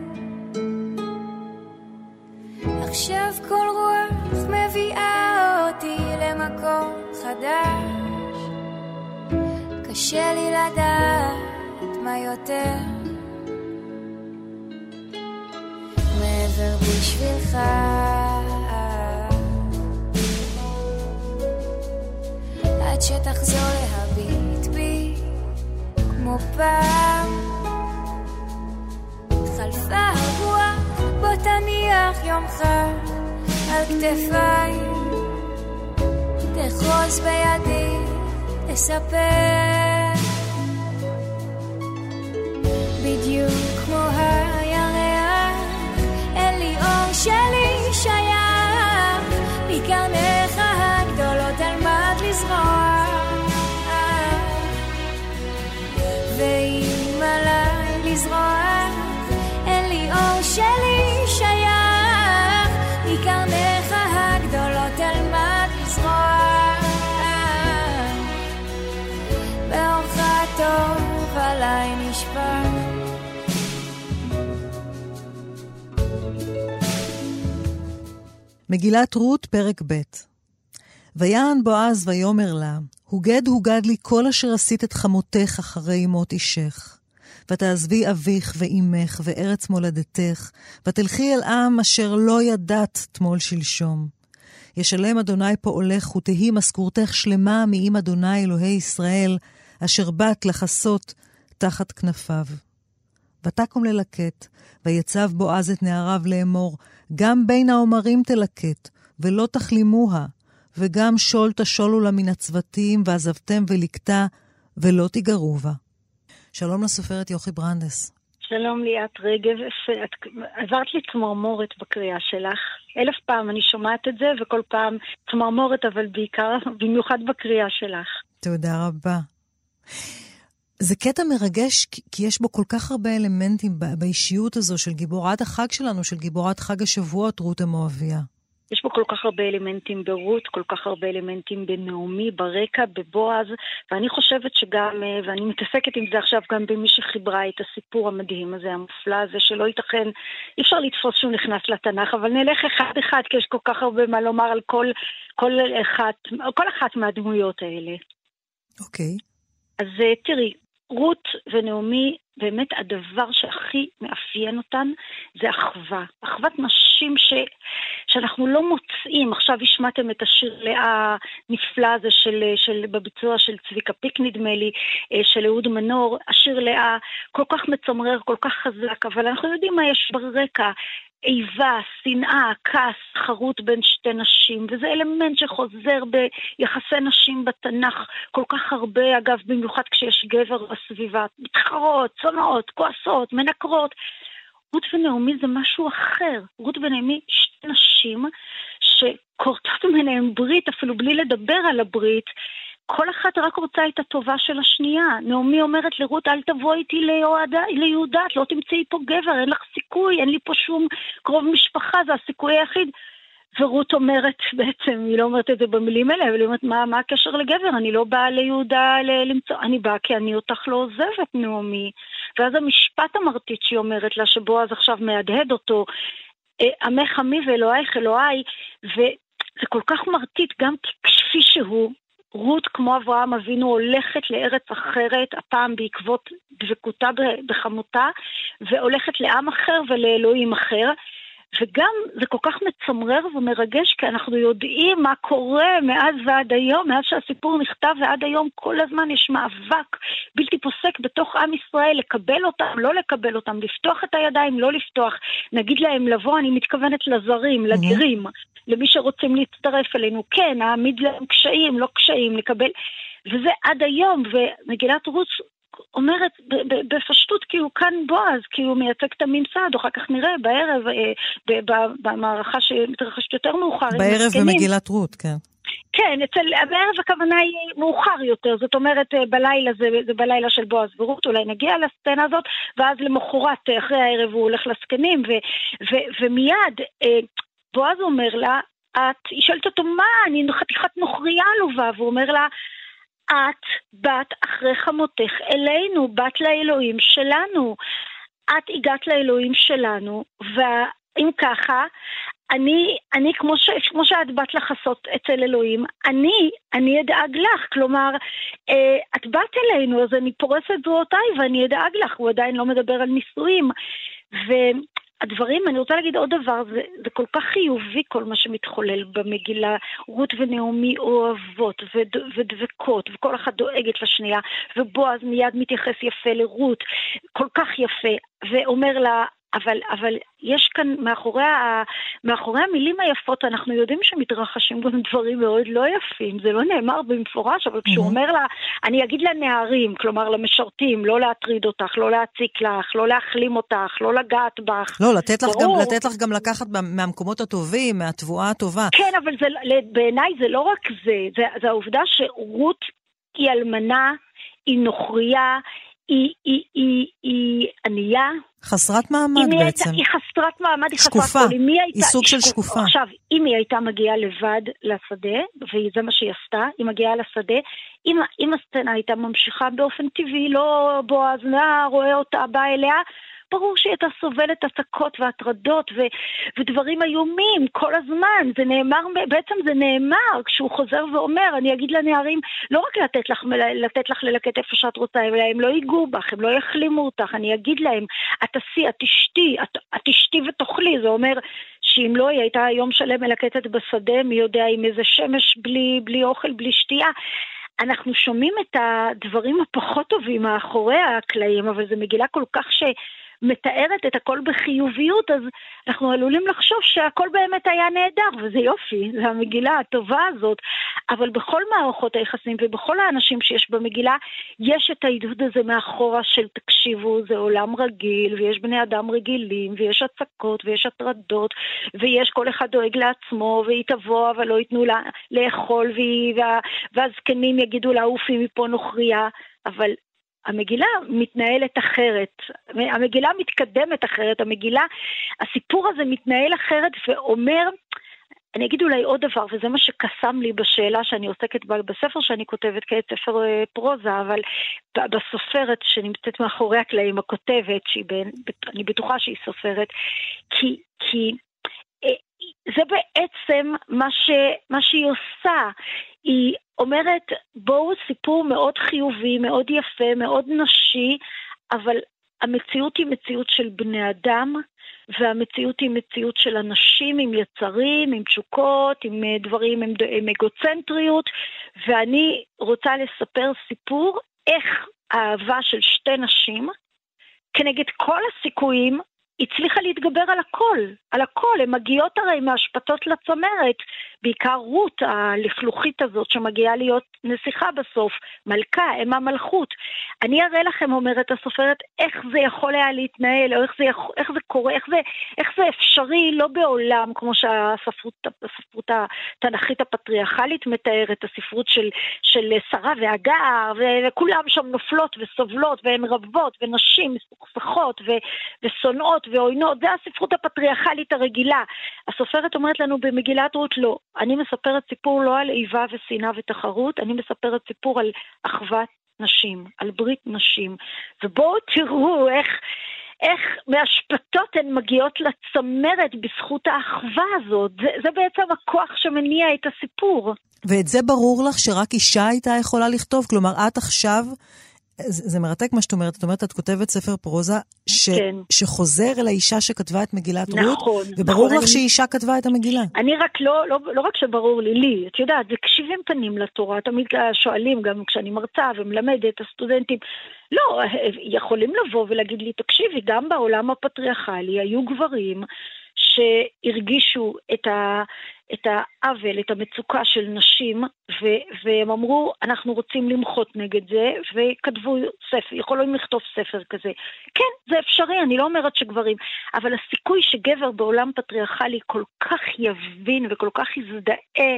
עכשיו כל רוח מביאה אותי למקום חדש קשה לי לדעת מה יותר. מעבר בשבילך. עד שתחזור להביט בי כמו פעם. חלפה הרוח בוא תניח יומך על כתפיי תחוז בידי תספר בדיוק כמו שלי מגילת רות, פרק ב' ויען בועז ויאמר לה, הוגד הוגד לי כל אשר עשית את חמותך אחרי מות אישך. ותעזבי אביך ואימך וארץ מולדתך, ותלכי אל עם אשר לא ידעת תמול שלשום. ישלם אדוני פועלך ותהי משכורתך שלמה מעם אדוני אלוהי ישראל, אשר באת לחסות תחת כנפיו. ותקום ללקט, ויצב בועז את נעריו לאמור, גם בין העומרים תלקט, ולא תכלימוה, וגם שול תשולו לה מן הצוותים, ועזבתם ולקטה, ולא תיגרו בה. שלום לסופרת יוכי ברנדס. שלום ליאת רגב, את עברת לי צמרמורת בקריאה שלך. אלף פעם אני שומעת את זה, וכל פעם צמרמורת, אבל בעיקר, במיוחד בקריאה שלך. תודה רבה. זה קטע מרגש, כי יש בו כל כך הרבה אלמנטים באישיות הזו של גיבורת החג שלנו, של גיבורת חג השבועות, רות המואביה. יש בו כל כך הרבה אלמנטים ברות, כל כך הרבה אלמנטים בנעמי, ברקע, בבועז, ואני חושבת שגם, אה, ואני מתעסקת עם זה עכשיו גם במי שחיברה את הסיפור המדהים הזה, המופלא הזה, שלא ייתכן, אי אפשר לתפוס שהוא נכנס לתנ"ך, אבל נלך אחד-אחד, כי יש כל כך הרבה מה לומר על כל, כל, אחת, כל אחת מהדמויות האלה. אוקיי. Okay. אז אה, תראי, רות ונעמי, באמת הדבר שהכי מאפיין אותן זה אחווה. אחוות נשים ש, שאנחנו לא מוצאים. עכשיו השמעתם את השיר לאה הנפלא הזה של, של, בביצוע של צביקה פיק, נדמה לי, אה, של אהוד מנור. השיר לאה כל כך מצמרר, כל כך חזק, אבל אנחנו יודעים מה יש ברקע. איבה, שנאה, כעס, חרוט בין שתי נשים, וזה אלמנט שחוזר ביחסי נשים בתנ"ך כל כך הרבה, אגב, במיוחד כשיש גבר בסביבה, מתחרות, צונאות, כועסות, מנקרות. רות ונעמי זה משהו אחר. רות ונעמי, שתי נשים שכורתות ביניהן ברית, אפילו בלי לדבר על הברית, כל אחת רק רוצה את הטובה של השנייה. נעמי אומרת לרות, אל תבוא איתי ליהודה, את לא תמצאי פה גבר, אין לך סיכוי, אין לי פה שום קרוב משפחה, זה הסיכוי היחיד. ורות אומרת בעצם, היא לא אומרת את זה במילים האלה, אבל היא אומרת, מה, מה הקשר לגבר? אני לא באה ליהודה למצוא, אני באה כי אני אותך לא עוזבת, נעמי. ואז המשפט המרטיט שהיא אומרת לה, שבועז עכשיו מהדהד אותו, אה, עמך עמי ואלוהיך אלוהי, וזה כל כך מרטיט גם כפי שהוא, רות, כמו אברהם אבינו, הולכת לארץ אחרת, הפעם בעקבות דבקותה בחמותה, והולכת לעם אחר ולאלוהים אחר. וגם זה כל כך מצמרר ומרגש, כי אנחנו יודעים מה קורה מאז ועד היום, מאז שהסיפור נכתב ועד היום, כל הזמן יש מאבק בלתי פוסק בתוך עם ישראל, לקבל אותם, לא לקבל אותם, לפתוח את הידיים, לא לפתוח. נגיד להם לבוא, אני מתכוונת לזרים, לגרים, למי שרוצים להצטרף אלינו. כן, נעמיד להם קשיים, לא קשיים, לקבל... וזה עד היום, ומגילת רות אומרת בפשטות כי הוא כאן בועז, כי הוא מייצג את הממסד, אחר כך נראה בערב, אה, במערכה שמתרחשת יותר מאוחר. בערב במגילת רות, כן. כן, אצל, בערב הכוונה היא מאוחר יותר, זאת אומרת אה, בלילה זה, זה בלילה של בועז ורות, אולי נגיע לסצנה הזאת, ואז למחרת, אה, אחרי הערב הוא הולך לזקנים, ו, ו, ומיד בועז אומר לה, את, היא שואלת אותו, מה, אני חתיכת נוכריה עלובה, והוא אומר לה, את באת אחרי חמותך אלינו, באת לאלוהים שלנו. את הגעת לאלוהים שלנו, ואם ככה, אני, אני כמו, ש, כמו שאת באת לחסות אצל אלוהים, אני, אני אדאג לך. כלומר, אה, את באת אלינו, אז אני פורסת זרועותיי ואני אדאג לך. הוא עדיין לא מדבר על נישואים. ו... הדברים, אני רוצה להגיד עוד דבר, זה, זה כל כך חיובי כל מה שמתחולל במגילה. רות ונעמי אוהבות וד, ודבקות, וכל אחת דואגת לשנייה, ובועז מיד מתייחס יפה לרות, כל כך יפה, ואומר לה, אבל, אבל יש כאן, מאחורי, ה, מאחורי המילים היפות, אנחנו יודעים שמתרחשים גם דברים מאוד לא יפים. זה לא נאמר במפורש, אבל כשהוא אומר לה, אני אגיד לנערים, כלומר למשרתים, לא להטריד אותך, לא להציק לך, לא להחלים אותך, לא לגעת בך. לא, לתת לך, גם, לתת לך גם לקחת מהמקומות הטובים, מהתבואה הטובה. כן, אבל זה, בעיניי זה לא רק זה, זה, זה העובדה שרות היא אלמנה, היא נוכרייה, היא, היא, היא, היא ענייה. חסרת מעמד בעצם. הייתה, היא חסרת מעמד, היא שקופה. חסרת קול. היא, היא סוג של שקופה. עכשיו, אם היא הייתה מגיעה לבד לשדה, וזה מה שהיא עשתה, היא מגיעה לשדה, אם, אם הסצנה הייתה ממשיכה באופן טבעי, לא בועז נע, רואה אותה, בא אליה, ברור שהיא הייתה סובלת הצקות והטרדות ו, ודברים איומים כל הזמן. זה נאמר, בעצם זה נאמר כשהוא חוזר ואומר, אני אגיד לנערים, לא רק לתת לך, לתת לך ללקט איפה שאת רוצה, אלא הם לא ייגעו בך, הם לא יחלימו אותך, אני אגיד להם, את תעשי, את תשתי, את, תשתי ותאכלי. זה אומר שאם לא, היא הייתה יום שלם מלקטת בשדה, מי יודע, עם איזה שמש בלי, בלי אוכל, בלי שתייה. אנחנו שומעים את הדברים הפחות טובים מאחורי הקלעים, אבל זו מגילה כל כך ש... מתארת את הכל בחיוביות, אז אנחנו עלולים לחשוב שהכל באמת היה נהדר, וזה יופי, זה המגילה הטובה הזאת. אבל בכל מערכות היחסים ובכל האנשים שיש במגילה, יש את העידוד הזה מאחורה של תקשיבו, זה עולם רגיל, ויש בני אדם רגילים, ויש הצקות, ויש הטרדות, ויש כל אחד דואג לעצמו, והיא תבוא אבל לא ייתנו לה לאכול, והיא, וה, והזקנים יגידו לה עופי מפה נוכריה, אבל המגילה מתנהלת אחרת, המגילה מתקדמת אחרת, המגילה, הסיפור הזה מתנהל אחרת ואומר, אני אגיד אולי עוד דבר, וזה מה שקסם לי בשאלה שאני עוסקת בה בספר שאני כותבת כעת, ספר אה, פרוזה, אבל בסופרת שנמצאת מאחורי הקלעים, הכותבת, שאני בטוחה שהיא סופרת, כי, כי זה בעצם מה, ש, מה שהיא עושה. היא אומרת, בואו סיפור מאוד חיובי, מאוד יפה, מאוד נשי, אבל המציאות היא מציאות של בני אדם, והמציאות היא מציאות של אנשים עם יצרים, עם תשוקות, עם אה, דברים, עם, עם אגוצנטריות, ואני רוצה לספר סיפור איך האהבה של שתי נשים, כנגד כל הסיכויים, הצליחה להתגבר על הכל, על הכל. הן מגיעות הרי מהשפטות לצמרת, בעיקר רות הלכלוכית הזאת שמגיעה להיות נסיכה בסוף, מלכה, אם המלכות. אני אראה לכם, אומרת הסופרת, איך זה יכול היה להתנהל, או איך זה, יכול, איך זה קורה, איך זה, איך זה אפשרי, לא בעולם, כמו שהספרות הספרות התנ"כית הפטריארכלית מתארת, הספרות של, של שרה והגר, וכולם שם נופלות וסובלות, והן רבות, ונשים מסוכסכות ושונאות ועוינות, זה הספרות הפטריארכלית הרגילה. הסופרת אומרת לנו במגילת רות, לא, אני מספרת סיפור לא על איבה ושנאה ותחרות, אני מספרת סיפור על אחוות נשים, על ברית נשים. ובואו תראו איך... איך מהשפטות הן מגיעות לצמרת בזכות האחווה הזאת. זה, זה בעצם הכוח שמניע את הסיפור. ואת זה ברור לך שרק אישה הייתה יכולה לכתוב? כלומר, את עכשיו זה, מרתק מה שאת אומרת. את אומרת, את כותבת ספר פרוזה ש, כן. שחוזר אל האישה שכתבה את מגילת נכון, רות, נכון. וברור נכון, לך אני... שאישה כתבה את המגילה. אני רק לא, לא, לא רק שברור לי, לי, את יודעת, זה כ-70 פנים לתורה, תמיד שואלים, גם כשאני מרצה ומלמדת הסטודנטים, לא, יכולים לבוא ולהגיד לי, תקשיבי, גם בעולם הפטריארכלי היו גברים שהרגישו את, ה, את העוול, את המצוקה של נשים, ו, והם אמרו, אנחנו רוצים למחות נגד זה, וכתבו ספר, יכולים לכתוב ספר כזה. כן, זה אפשרי, אני לא אומרת שגברים, אבל הסיכוי שגבר בעולם פטריארכלי כל כך יבין וכל כך יזדהה,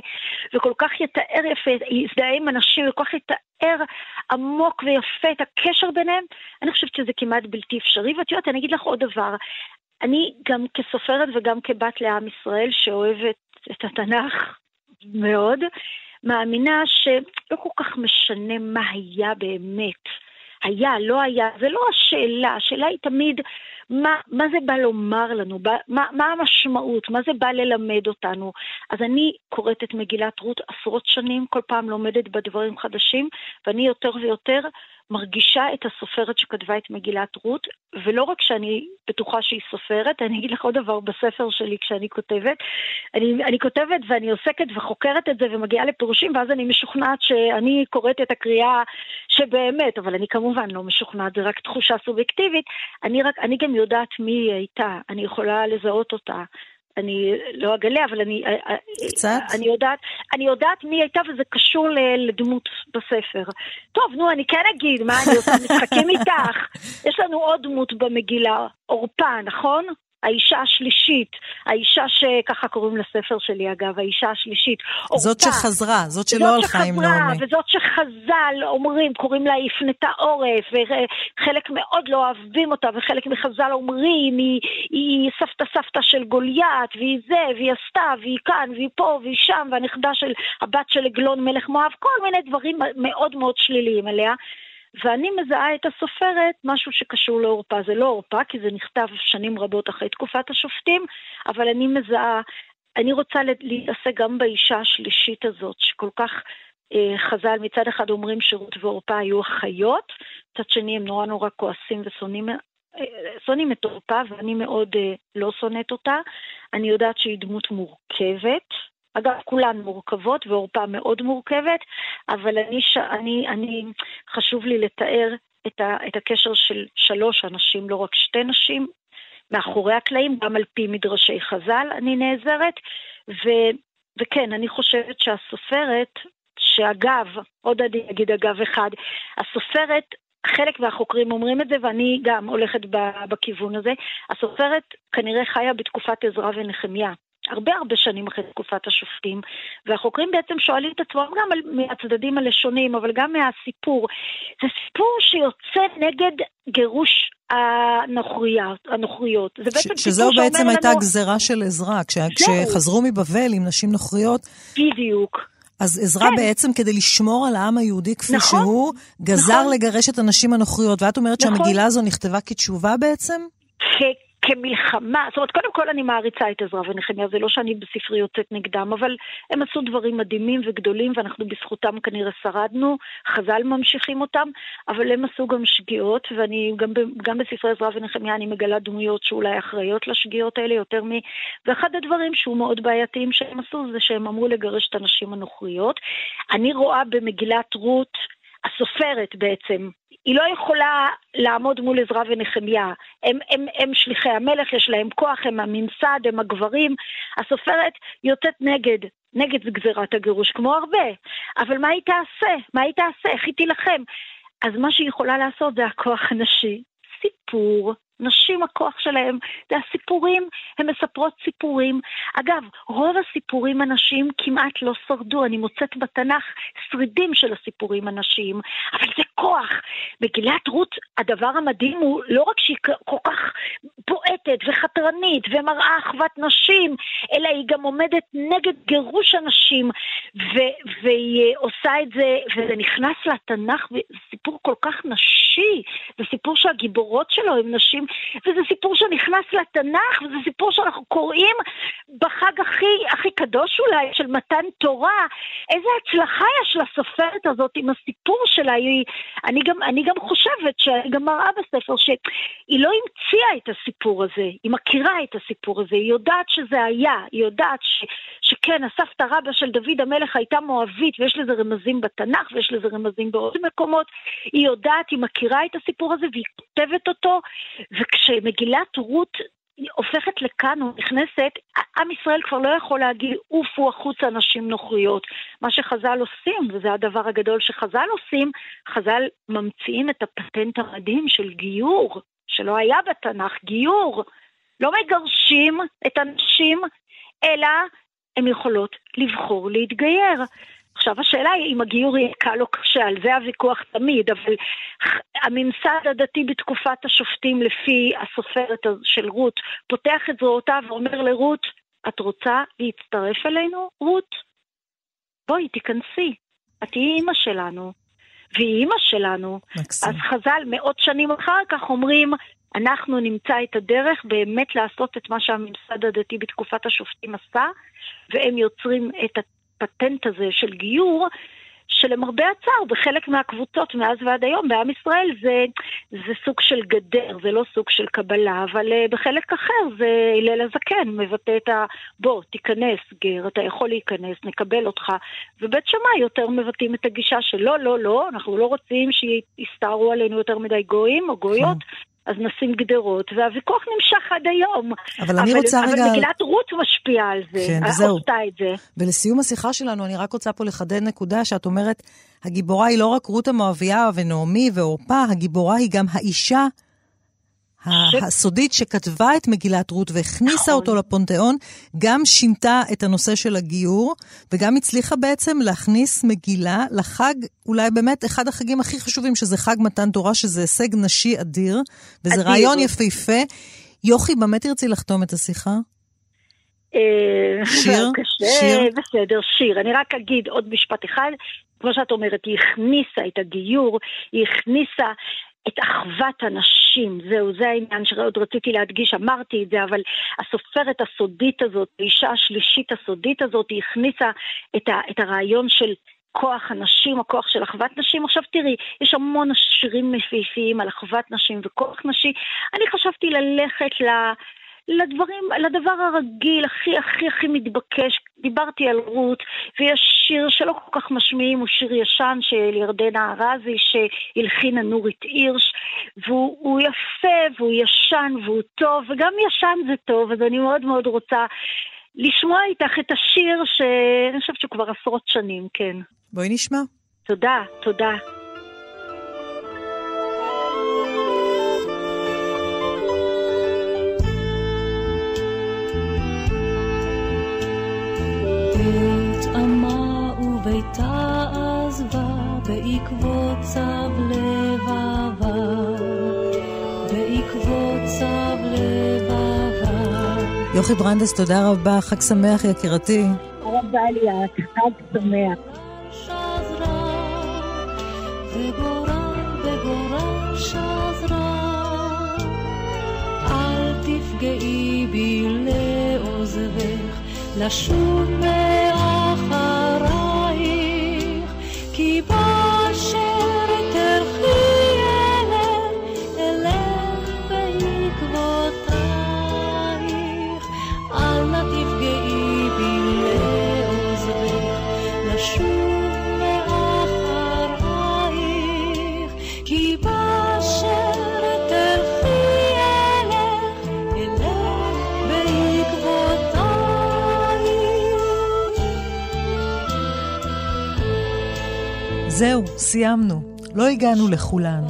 וכל כך יתאר יפה, יזדהה עם אנשים, וכל כך יתאר עמוק ויפה את הקשר ביניהם, אני חושבת שזה כמעט בלתי אפשרי. ואת יודעת, אני אגיד לך עוד דבר, אני גם כסופרת וגם כבת לעם ישראל שאוהבת את התנ"ך מאוד, מאמינה שלא כל כך משנה מה היה באמת. היה, לא היה, זה לא השאלה, השאלה היא תמיד מה, מה זה בא לומר לנו, מה, מה המשמעות, מה זה בא ללמד אותנו. אז אני קוראת את מגילת רות עשרות שנים, כל פעם לומדת בה דברים חדשים, ואני יותר ויותר מרגישה את הסופרת שכתבה את מגילת רות, ולא רק שאני בטוחה שהיא סופרת, אני אגיד לך עוד דבר בספר שלי כשאני כותבת. אני, אני כותבת ואני עוסקת וחוקרת את זה ומגיעה לפירושים, ואז אני משוכנעת שאני קוראת את הקריאה שבאמת, אבל אני כמובן לא משוכנעת, זה רק תחושה סובייקטיבית. אני, רק, אני גם יודעת מי היא הייתה, אני יכולה לזהות אותה. אני לא אגלה, אבל אני... אה, אה, קצת? אני יודעת, אני יודעת מי הייתה וזה קשור לדמות בספר. טוב, נו, אני כן אגיד, מה אני עושה? משחקים איתך. יש לנו עוד דמות במגילה, עורפה, נכון? האישה השלישית, האישה שככה קוראים לספר שלי אגב, האישה השלישית. זאת אותה, שחזרה, זאת שלא הלכה עם נעמי. וזאת שחז"ל אומרים, קוראים לה היא הפנתה עורף, וחלק מאוד לא אוהבים אותה, וחלק מחז"ל אומרים, היא, היא סבתא סבתא של גוליית, והיא זה, והיא עשתה, והיא כאן, והיא פה, והיא שם, והנכדה של הבת של עגלון מלך מואב, כל מיני דברים מאוד מאוד שליליים עליה. ואני מזהה את הסופרת משהו שקשור לעורפה. זה לא עורפה, כי זה נכתב שנים רבות אחרי תקופת השופטים, אבל אני מזהה, אני רוצה להתעסק גם באישה השלישית הזאת, שכל כך אה, חז"ל מצד אחד אומרים שרות ועורפה היו אחיות, מצד שני הם נורא נורא כועסים ושונאים אה, שונאים את עורפה, ואני מאוד אה, לא שונאת אותה. אני יודעת שהיא דמות מורכבת, אגב, כולן מורכבות ועורפה מאוד מורכבת, אבל אני. אני, אני, חשוב לי לתאר את, ה, את הקשר של שלוש אנשים, לא רק שתי נשים, מאחורי הקלעים, גם על פי מדרשי חז"ל אני נעזרת, ו, וכן, אני חושבת שהסופרת, שאגב, עוד אני אגיד אגב אחד, הסופרת חלק מהחוקרים אומרים את זה, ואני גם הולכת בכיוון הזה. הסופרת כנראה חיה בתקופת עזרא ונחמיה. הרבה הרבה שנים אחרי תקופת השופטים, והחוקרים בעצם שואלים את עצמם גם מהצדדים הלשונים, אבל גם מהסיפור. זה סיפור שיוצא נגד גירוש הנוכריות. הנוכריות. זה בעצם ש- שזו בעצם הייתה לנו... גזרה של עזרא, כש- כשחזרו מבבל עם נשים נוכריות. בדיוק. אז עזרא כן. בעצם, כדי לשמור על העם היהודי כפי נכון, שהוא, גזר נכון. לגרש את הנשים הנוכריות. ואת אומרת נכון. שהמגילה הזו נכתבה כתשובה בעצם? כמלחמה, זאת אומרת, קודם כל אני מעריצה את עזרא ונחמיה, זה לא שאני בספרי יוצאת נגדם, אבל הם עשו דברים מדהימים וגדולים, ואנחנו בזכותם כנראה שרדנו, חז"ל ממשיכים אותם, אבל הם עשו גם שגיאות, ואני גם, גם בספרי עזרא ונחמיה אני מגלה דמויות שאולי אחראיות לשגיאות האלה יותר מ... ואחד הדברים שהוא מאוד בעייתיים שהם עשו, זה שהם אמרו לגרש את הנשים הנוכריות. אני רואה במגילת רות, הסופרת בעצם, היא לא יכולה לעמוד מול עזרא ונחמיה. הם, הם, הם שליחי המלך, יש להם כוח, הם הממסד, הם הגברים. הסופרת יוצאת נגד, נגד גזירת הגירוש, כמו הרבה. אבל מה היא תעשה? מה היא תעשה? איך היא תילחם? אז מה שהיא יכולה לעשות זה הכוח הנשי. סיפור, נשים, הכוח שלהם זה הסיפורים, הן מספרות סיפורים. אגב, רוב הסיפורים הנשיים כמעט לא שרדו, אני מוצאת בתנ"ך שרידים של הסיפורים הנשיים, אבל זה כוח. מגילת רות, הדבר המדהים הוא לא רק שהיא כל כך בועטת וחתרנית ומראה אחוות נשים, אלא היא גם עומדת נגד גירוש הנשים, ו- והיא עושה את זה, וזה נכנס לתנ"ך, סיפור כל כך נשי, זה סיפור שהגיבורות שלו הן נשים וזה סיפור שנכנס לתנ"ך, וזה סיפור שאנחנו קוראים בחג הכי, הכי קדוש אולי, של מתן תורה. איזה הצלחה יש לסופרת הזאת עם הסיפור שלה. היא, אני, גם, אני גם חושבת, שאני גם מראה בספר, שהיא לא המציאה את הסיפור הזה, היא מכירה את הסיפור הזה, היא יודעת שזה היה, היא יודעת ש, שכן, הסבתא רבא של דוד המלך הייתה מואבית, ויש לזה רמזים בתנ"ך, ויש לזה רמזים בעוד מקומות. היא יודעת, היא מכירה את הסיפור הזה, והיא כותבת אותו, וכשמגילת רות הופכת לכאן או נכנסת, עם ישראל כבר לא יכול להגיד עופו החוצה נשים נוכריות. מה שחז"ל עושים, וזה הדבר הגדול שחז"ל עושים, חז"ל ממציאים את הפטנט המדהים של גיור, שלא היה בתנ"ך, גיור. לא מגרשים את הנשים, אלא הן יכולות לבחור להתגייר. עכשיו השאלה היא אם הגיור יהיה קל או קשה, על זה הוויכוח תמיד, אבל הממסד הדתי בתקופת השופטים לפי הסופרת של רות פותח את זרועותיו ואומר לרות, את רוצה להצטרף אלינו, רות? בואי, תיכנסי, את תהיי אימא שלנו. והיא אימא שלנו. מקסים. אז חז"ל מאות שנים אחר כך אומרים, אנחנו נמצא את הדרך באמת לעשות את מה שהממסד הדתי בתקופת השופטים עשה, והם יוצרים את הפטנט הזה של גיור, שלמרבה הצער, בחלק מהקבוצות מאז ועד היום בעם ישראל זה, זה סוג של גדר, זה לא סוג של קבלה, אבל uh, בחלק אחר זה הלל הזקן, מבטא את ה... בוא, תיכנס, גר, אתה יכול להיכנס, נקבל אותך. ובית שמאי יותר מבטאים את הגישה של לא, לא, לא, אנחנו לא רוצים שיסתערו עלינו יותר מדי גויים או גויות. כן. אז נשים גדרות, והוויכוח נמשך עד היום. אבל אני רוצה אבל רגע... אבל מגילת רות משפיעה על זה, כן, וזהו. עשתה את זה. ולסיום השיחה שלנו, אני רק רוצה פה לחדד נקודה שאת אומרת, הגיבורה היא לא רק רות המואביה ונעמי ועורפה, הגיבורה היא גם האישה. הסודית שכתבה את מגילת רות והכניסה נכון. אותו לפונתיאון, גם שינתה את הנושא של הגיור, וגם הצליחה בעצם להכניס מגילה לחג, אולי באמת אחד החגים הכי חשובים, שזה חג מתן תורה, שזה הישג נשי אדיר, וזה אדיר. רעיון יפהפה. יוכי, במה תרצי לחתום את השיחה? אה, שיר? שיר? בסדר, שיר. אני רק אגיד עוד משפט אחד. כמו שאת אומרת, היא הכניסה את הגיור, היא הכניסה את אחוות הנשים, זהו, זה העניין שעוד רציתי להדגיש, אמרתי את זה, אבל הסופרת הסודית הזאת, האישה השלישית הסודית הזאת, היא הכניסה את, ה, את הרעיון של כוח הנשים, הכוח של אחוות נשים. עכשיו תראי, יש המון שירים מפיפיים על אחוות נשים וכוח נשי. אני חשבתי ללכת ל... לדברים, לדבר הרגיל, הכי הכי הכי מתבקש, דיברתי על רות, ויש שיר שלא כל כך משמיעים, הוא שיר ישן של ירדנה ארזי, שהלחינה נורית הירש, והוא יפה, והוא ישן, והוא טוב, וגם ישן זה טוב, אז אני מאוד מאוד רוצה לשמוע איתך את השיר שאני חושבת שהוא כבר עשרות שנים, כן. בואי נשמע. תודה, תודה. בעקבות צב לבבה, בעקבות צב לבבה. יוכי ברנדס, תודה רבה, חג שמח יקירתי. תודה רבה ליאת, חג שמח. תפגעי בי לעוזבך, לשוב מאחריי. זהו, סיימנו. לא הגענו לכולן.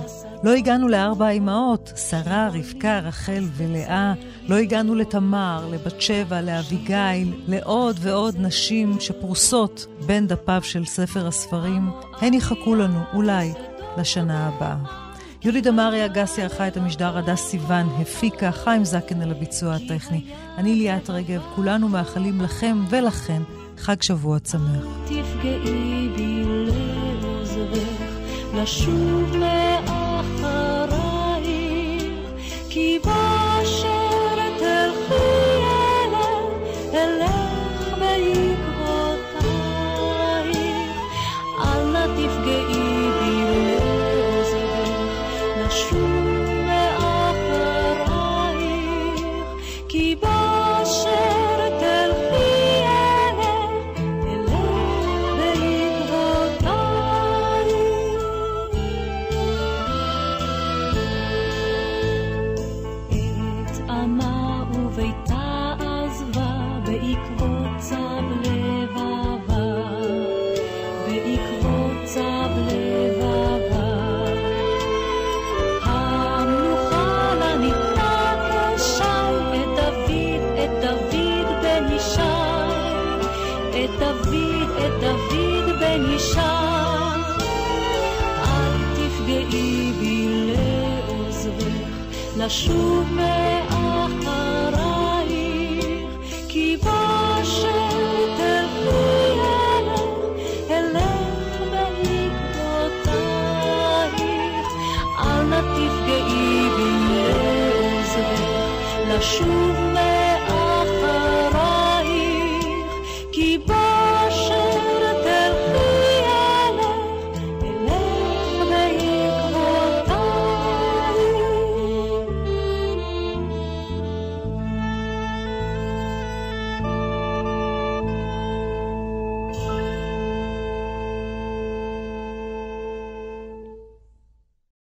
לא הגענו לארבע האימהות, שרה, רבקה, רחל ולאה. לא הגענו לתמר, לבת שבע, לאביגיל, לעוד ועוד נשים שפרוסות בין דפיו של ספר הספרים. הן יחכו לנו, אולי, לשנה הבאה. יולי דמארי אגסי ערכה את המשדר, הדס סיוון הפיקה, חיים זקן על הביצוע הטכני. אני ליאת רגב, כולנו מאחלים לכם ולכן חג שבוע צמח. תפגעי לשוב מאחרייך, לעוזרך, לשוב